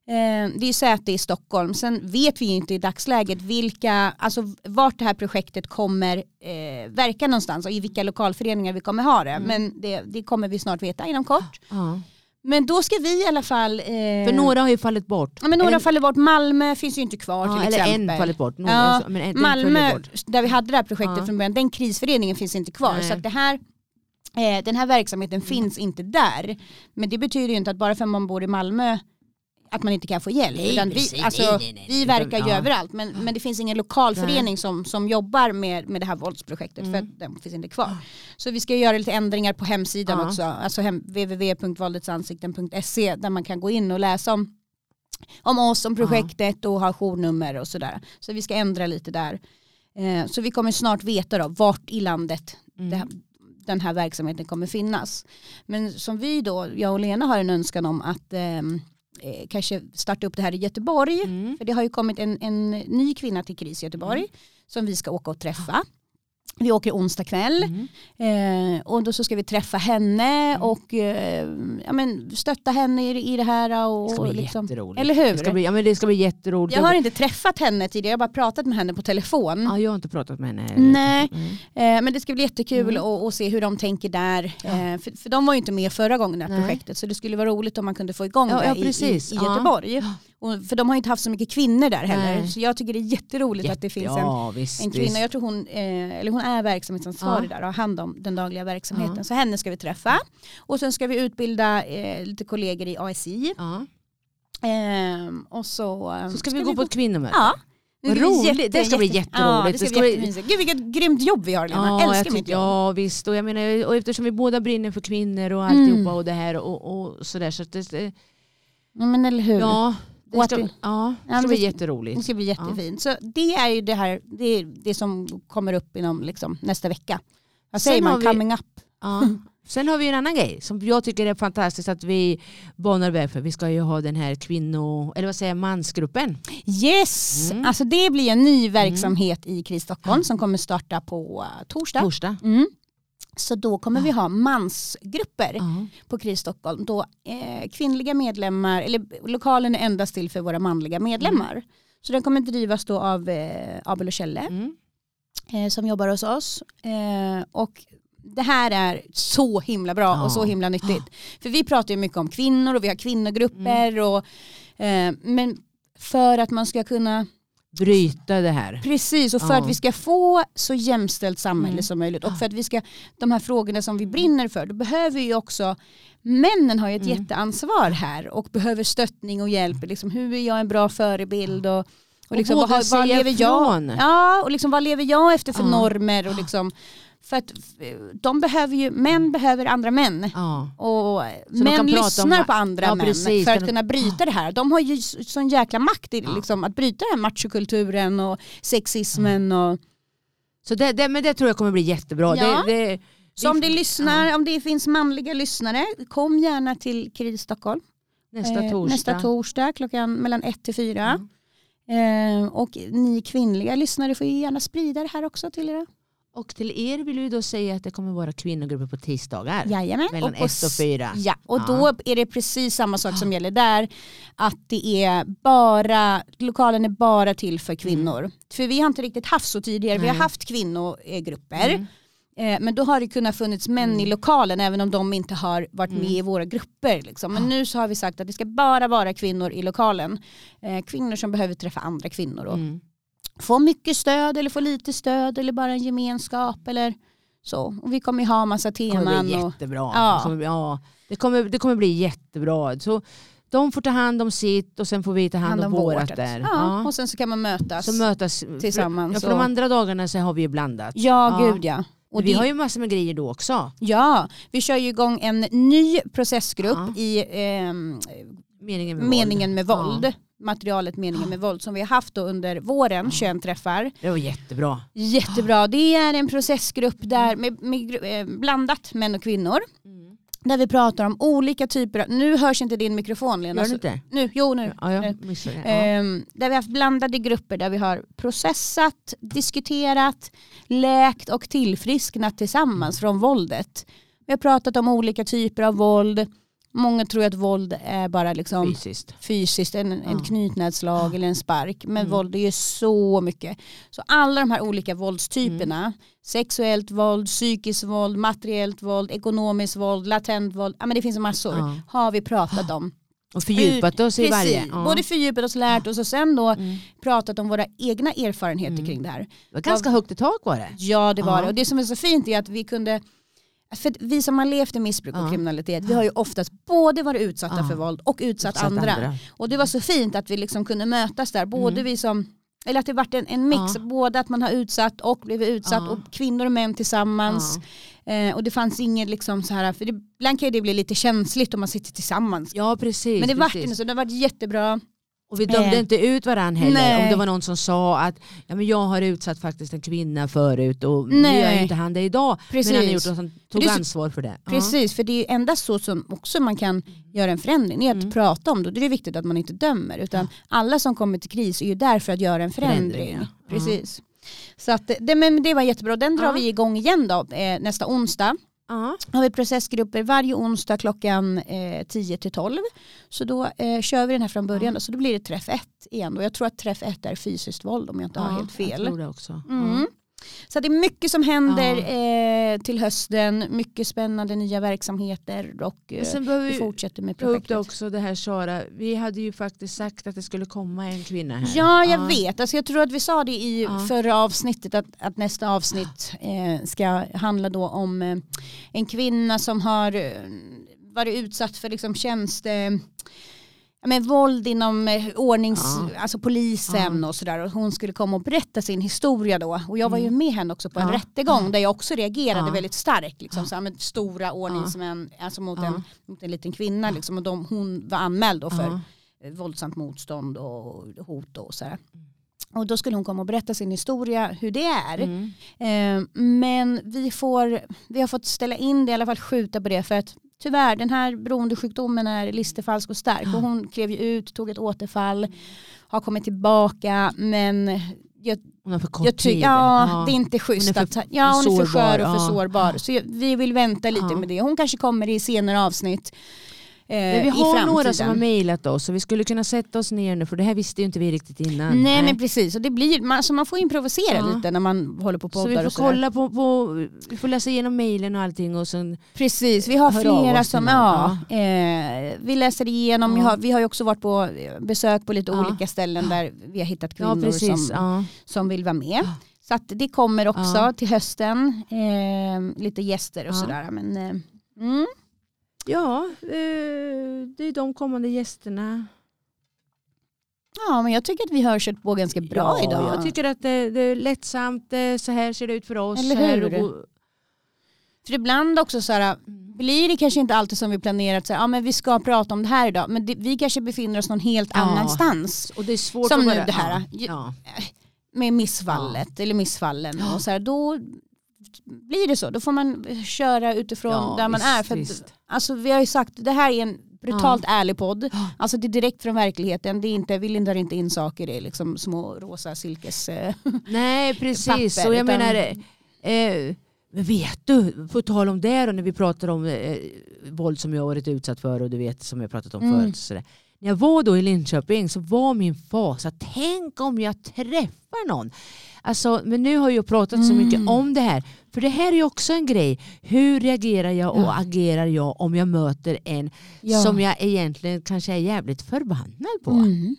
Eh, det är säte i Stockholm. Sen vet vi inte i dagsläget vilka, alltså vart det här projektet kommer eh, verka någonstans och i vilka lokalföreningar vi kommer ha det. Mm. Men det, det kommer vi snart veta inom kort. ja. Men då ska vi i alla fall... Eh, För några har ju fallit bort. Ja, men några Eller- faller bort. Malmö finns ju inte kvar ja, till eller exempel. en fallit bort. Några, Ja, men en, Malmö, bort. där vi hade det här projektet Ja. från början, den krisföreningen finns inte kvar. Nej. Så att det här, eh, den här verksamheten finns inte där. Men det betyder ju inte att bara för att man bor i Malmö att man inte kan få hjälp. Nej, utan precis. vi, alltså, Nej, nej, nej, vi verkar ju Ja. överallt men, men det finns ingen lokal förening som, som jobbar med, med det här våldsprojektet Mm. för att den finns inte kvar. Så vi ska göra lite ändringar på hemsidan Ja. också, alltså hem, www.våldetsansikten.se där man kan gå in och läsa om, om oss, om projektet och ha journummer och sådär. Så vi ska ändra lite där. Eh, så vi kommer snart veta då vart i landet Mm. det här, den här verksamheten kommer finnas. Men som vi då, jag och Lena har en önskan om att ehm, eh, kanske starta upp det här i Göteborg. Mm. För det har ju kommit en, en ny kvinna till KRIS i Göteborg som vi ska åka och träffa. Vi åker onsdag kväll Mm. eh, och då så ska vi träffa henne och eh, ja, men stötta henne i, i det här. Och, Det ska bli liksom, jätteroligt. eller hur? Det ska, bli, ja, men det ska bli jätteroligt. jag har inte träffat henne tidigare, jag har bara pratat med henne på telefon. ja, jag har inte pratat med henne heller. Nej, Mm. eh, men det ska bli jättekul Mm. att att se hur de tänker där. Eh, för, för de var ju inte med förra gången i det här Nej. projektet så det skulle vara roligt om man kunde få igång Ja, det ja, i, i, i Ja. Göteborg. Och, för de har inte haft så mycket kvinnor där heller. Nej. Så jag tycker det är jätteroligt att det finns en, ja, visst, en kvinna. visst. Jag tror hon, eh, eller hon är verksamhetsansvarig Ja. där och har hand om den dagliga verksamheten. Ja. Så henne ska vi träffa. Och sen ska vi utbilda eh, lite kollegor i ASI. Ehm, och så, eh, Så ska, vi gå på ett kvinnomöte. Ja. Det roligt. jätte- Det ska bli jätte- jätteroligt. Ja, det Det ska ska bli. Gud vilket grymt jobb vi har Lena. Ja, Älskar mitt jobb. ja visst, och, jag menar, och eftersom vi båda brinner för kvinnor och Mm. alltihopa och det här och, och sådär. Så att det, Ja, men eller hur. ja, det ska, vi- ja, det Ja, ska bli jätteroligt. Det ska bli jättefint. Så det är ju det här, det, är det som kommer upp inom liksom, nästa vecka. Vad säger man? vi- Coming up. Ja. Sen har vi en annan grej som jag tycker är fantastiskt att vi banar väg för. Vi ska ju ha den här kvinno, eller vad säger mansgruppen. Yes! Mm. Alltså det blir en ny verksamhet i KRIS Stockholm som kommer starta på torsdag. Torsdag. Mm. Så då kommer vi ha mansgrupper Ja. på KRIS Stockholm. Då eh, kvinnliga medlemmar, eller lokalen är endast till för våra manliga medlemmar. Så den kommer drivas då av eh, Abel och Kjelle. Mm. eh, som jobbar hos oss. Eh, och det här är så himla bra Ja. och så himla nyttigt. För vi pratar ju mycket om kvinnor och vi har kvinnogrupper. Mm. Och, eh, men för att man ska kunna, Bryta det här. precis, och för Ja. att vi ska få så jämställt samhälle Mm. som möjligt och för att vi ska, de här frågorna som vi brinner för, då behöver vi ju också, männen har ju ett Mm. jätteansvar här och behöver stöttning och hjälp. Liksom, hur är jag en bra förebild? Och, och, liksom, våga vad, vad lever jag, ja, och liksom, vad lever jag efter för Ja. normer? Och liksom, för att eh, de behöver ju, män behöver andra män. Ja. Och de män lyssnar om- på andra Ja, män precis. för att kunna bryta det här. De har ju sån jäkla makt i Ja. liksom, att bryta den här machokulturen och sexismen. Och, Så det, det, men det tror jag kommer bli jättebra. Ja. Det, det, så om det, lyssnar, om det finns manliga lyssnare, kom gärna till KRIS Stockholm. nästa Eh, torsdag. nästa torsdag klockan mellan ett till fyra. Mm. Eh, och ni kvinnliga lyssnare får ju gärna sprida det här också till er. Och till er vill vi då säga att det kommer vara kvinnogrupper på tisdagar. Jajamän. Mellan och på ett och fyra. Ja, och Ja. då är det precis samma sak som gäller där. Att det är bara, lokalen är bara till för kvinnor. För vi har inte riktigt haft så tidigare. Vi har Nej. haft kvinnogrupper. Mm. Eh, Men då har det kunnat funnits män i lokalen även om de inte har varit med i våra grupper. Liksom. Men nu så har vi sagt att det ska bara vara kvinnor i lokalen. Eh, Kvinnor som behöver träffa andra kvinnor och Mm. Få mycket stöd eller få lite stöd eller bara en gemenskap eller så. Och vi kommer ju ha massa Det kommer teman. bli Och, jättebra. Ja. Det, kommer, bli- ja, det, kommer, det kommer bli jättebra. Så de får ta hand om sitt och sen får vi ta hand, om vårat vårt. där. Ja, Ja. Och sen så kan man mötas. Så mötas tillsammans För, ja, för och- de andra dagarna så har vi ju blandat. ja, Ja. gud ja. Och vi det, har ju massor med grejer då också. Ja, vi kör ju igång en ny processgrupp Ja. i ehm, Meningen med meningen våld. med våld. Materialet meningen med våld som vi har haft under våren, 21 träffar. Det var jättebra. Jättebra, det är en processgrupp där med, med, gru- eh, blandat män och kvinnor. Där vi pratar om olika typer av, nu hörs inte din mikrofon Lena. Gör så- inte? Nu, jo nu. Ja, Nu. Ja. Ehm, där vi har haft blandade grupper där vi har processat, diskuterat, läkt och tillfrisknat tillsammans från våldet. Vi har pratat om olika typer av våld. Många tror att våld är bara liksom Fysiskt. fysiskt, en, en Ja. knytnävsslag eller en spark. Men Mm. våld är ju så mycket. Så alla de här olika våldstyperna, Mm. sexuellt våld, psykiskt våld, materiellt våld, ekonomiskt våld, latent våld, ja men det finns massor, Ja. har vi pratat om. Och fördjupat oss i Precis, varje. Ja. både fördjupat oss, lärt oss och sen då Mm. pratat om våra egna erfarenheter Mm. kring det här. Det var ganska högt i tak var det. Ja det var Ja. det och det som är så fint är att vi kunde för vi som har levt i missbruk och Ja. kriminalitet, vi har ju oftast både varit utsatta Ja. för våld och utsatt, Utsatt andra. Och det var så fint att vi liksom kunde mötas där, både Mm. vi som eller att det varit en, en mix, Ja. både att man har utsatt och blivit utsatt Ja. och kvinnor och män tillsammans. Eh, och det fanns inget liksom så här, för det, ibland kan ju det bli lite känsligt om man sitter tillsammans. Ja precis. Men det vart precis. inte så, det har varit jättebra. Och vi dömde Eh. inte ut varandra heller. Nej. Om det var någon som sa att ja, men jag har utsatt faktiskt en kvinna förut och nu Nej. gör ju inte han det idag. Precis. Men han har gjort något som tog är ansvar för det. Ja. Precis, för det är endast så som också man kan göra en förändring. Det är att Mm. prata om det. Är det viktigt att man inte dömer. Utan alla som kommer till kris är ju där för att göra en förändring. Förändring, ja. Precis. Så att, det, men det var jättebra. Den drar Ja. vi igång igen då, eh, nästa onsdag. Ja. har vi processgrupper varje onsdag klockan eh, 10 till 12. Så då eh, kör vi den här från början. Då, så då blir det träff 1 igen. Och jag tror att träff 1 är fysiskt våld om jag inte har Ja, helt Jag fel. tror det också. Mm. Så det är mycket som händer eh, till hösten. Mycket spännande nya verksamheter och Ja. eh, Och sen vi vi fortsätter med ta upp projektet. det också det här Sara. Vi hade ju faktiskt sagt att det skulle komma en kvinna här. Ja, jag vet. Alltså, jag tror att vi sa det i Ja. förra avsnittet att, att nästa avsnitt eh, ska handla då om eh, en kvinna som har eh, varit utsatt för liksom tjänste ja, men våld inom eh, ordnings, Ja. alltså polisen Ja. och sådär. Och hon skulle komma och berätta sin historia då. Och jag var ju Mm. med henne också på en Ja. rättegång där jag också reagerade väldigt starkt. Liksom, så här, med stora ordningsmän alltså mot, en, mot en liten kvinna. Liksom, och de, hon var anmäld då för våldsamt motstånd och hot och så här. Och då skulle hon komma och berätta sin historia, hur det är. Mm. Eh, men vi, får, vi har fått ställa in det, i alla fall skjuta på det för att tyvärr den här beroendesjukdomen är listerfalsk och stark och hon klev ju ut, tog ett återfall, har kommit tillbaka men jag, Hon har för kort jag tid. tycker, ja, det är inte schysst. Hon är för att, ja, hon är för sårbar, skör och för ja. sårbar. Så jag, vi vill vänta lite Ja. med det. Hon kanske kommer i senare avsnitt. Eh, vi har några som har mejlat oss så vi skulle kunna sätta oss ner nu för det här visste ju inte vi riktigt innan. Nej, men precis, och det blir, man, så man får improvisera Ja. lite när man håller på och så poddar vi får och kolla på, på, vi får läsa igenom mejlen och allting och sen Precis, vi har flera som, ja, någon, eh, vi läser igenom, Ja. vi, har, vi har ju också varit på eh, besök på lite Ja. olika ställen där vi har hittat Ja kvinnor som, Ja. som vill vara med. Ja. Så det kommer också Ja. till hösten, eh, lite gäster och Ja. sådär. Men, eh, mm. Ja, eh, det är de kommande gästerna. Ja men jag tycker att vi har kört på ganska bra ja, idag. Jag tycker att det, det är lättsamt, eh, så här ser det ut för oss. Eller hur? och- För ibland också så här, blir det kanske inte alltid som vi planerat, så här, ja, men vi ska prata om det här idag, men det, vi kanske befinner oss någon helt Ja. annanstans. Och det är svårt Som att nu det här. Ja, med missfallet eller missfallen. Och så här, då blir det så. Då får man köra utifrån Ja, där man visst, är. För att, alltså, vi har ju sagt det här är en brutalt ärlig podd. Ja. Alltså det är direkt från verkligheten. Det är inte, vi lindar inte in saker i liksom små rosa silkes... eh, Nej *laughs* precis, papper, och jag utan- menar eh, men vet du, på tal om det då, när vi pratar om eh, våld som jag varit utsatt för och du vet som jag pratat om Mm. förut. Så där. När jag var då i Linköping så var min fasa, tänk om jag träffar någon. Alltså, men nu har jag pratat så Mm. mycket om det här. För det här är också en grej. Hur reagerar jag och Ja. agerar jag om jag möter en Ja. som jag egentligen kanske är jävligt förbannad på? Mm.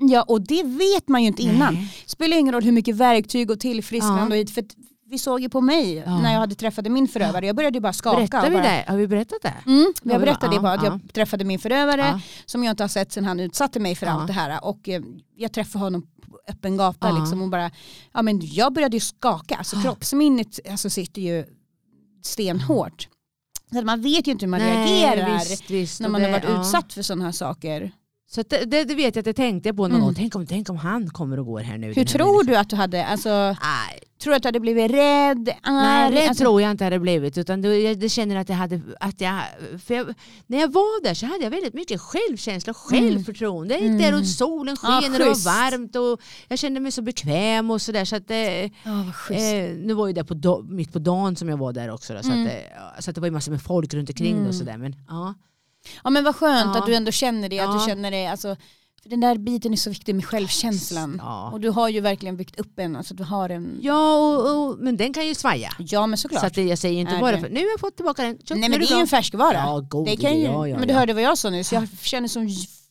Ja och det vet man ju inte innan. Nej. Spelar ingen roll hur mycket verktyg och tillfrisknande Ja. och hit, för att vi såg ju på mig Ja. när jag hade träffat min förövare. Jag började ju bara skaka. Berättar och vi bara, det? Har vi berättat det? Mm, Ja, jag vi berättade var- bara att ja, jag träffade min förövare som jag inte har sett sedan han utsatte mig för allt det här. Och eh, jag träffade honom på öppen gata liksom och bara, ja men jag började ju skaka. Alltså Ja. kroppsminnet alltså, sitter ju stenhårt. Så man vet ju inte hur man Nej, reagerar visst, visst. när man det, har varit utsatt för sådana här saker. Så det, det, det vet jag att det tänkte jag på någon Mm. gång. Tänk om, tänk om han kommer och går här nu. Hur tror du att du hade, alltså, Nej, tror du att du hade blivit rädd? nej arg? det alltså, tror jag inte hade blivit. Utan det, jag det känner att jag hade, att jag, jag, när jag var där så hade jag väldigt mycket självkänsla och Mm. självförtroende. Jag gick Mm. där och solen Ja, sken och det var varmt och jag kände mig så bekväm och sådär. Så att, Ja, schysst. eh, nu var ju det på mitt på dagen som jag var där också. Då, så, Mm. att, eh, så att det var ju massor med folk runt omkring Mm. och sådär. Men, ja. Ja men vad skönt Ja. att du ändå känner det, att Ja. du känner det, alltså, för den där biten är så viktig med självkänslan. Ja. Och du har ju verkligen byggt upp en, alltså du har en, Ja, och, och, men den kan ju svaja. ja men såklart. Så att jag säger inte Är bara det? för nu har jag fått tillbaka den. Tjopp, Nej nu men det är ju en färskvara. Ja, god det kan ju, ja, ja, men du hörde vad jag sa nyss, jag känner sån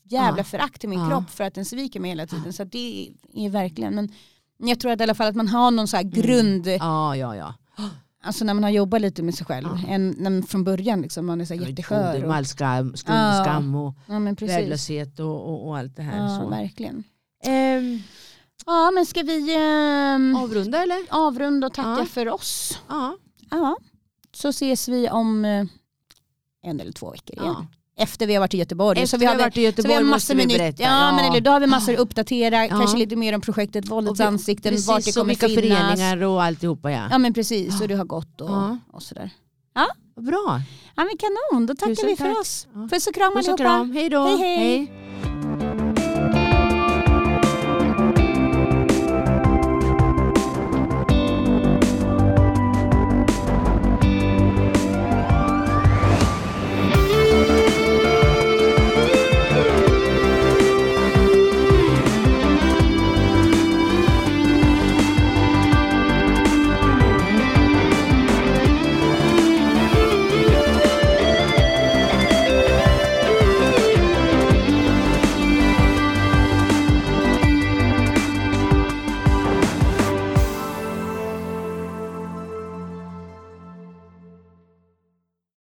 jävla förakt i min kropp för att den sviker mig hela tiden. Så att det är verkligen, men jag tror att i alla fall att man har någon så grund, Ja, ja, ja. Alltså när man har jobbat lite med sig själv. Ja. Än, när från början liksom, man är så jätteskör. Både Och, med all skam, skam och ja väglöshet och, och, och allt det här. Ja så. verkligen. Ehm, Ja men ska vi ehm, avrunda eller? avrunda och tacka Ja. för oss? Ja. Ja. Så ses vi om eh, en eller två veckor igen. Ja. Efter vi har varit i Göteborg. Efter så vi har varit i så vi Göteborg har massor med nytt. berätta. Ja, men eller, då har vi massor att uppdatera, Ja. kanske lite mer om projektet Våldets ansikten, Precis, vart det kommer vilka finnas. föreningar och alltihopa ja. Ja men precis, och det har gått och, Ja. och sådär. Bra. Ja men kanon, då tackar Tusen vi för tack. oss. Ja. Puss och kram Puss och allihopa. kram. Hej då. Hej, hej.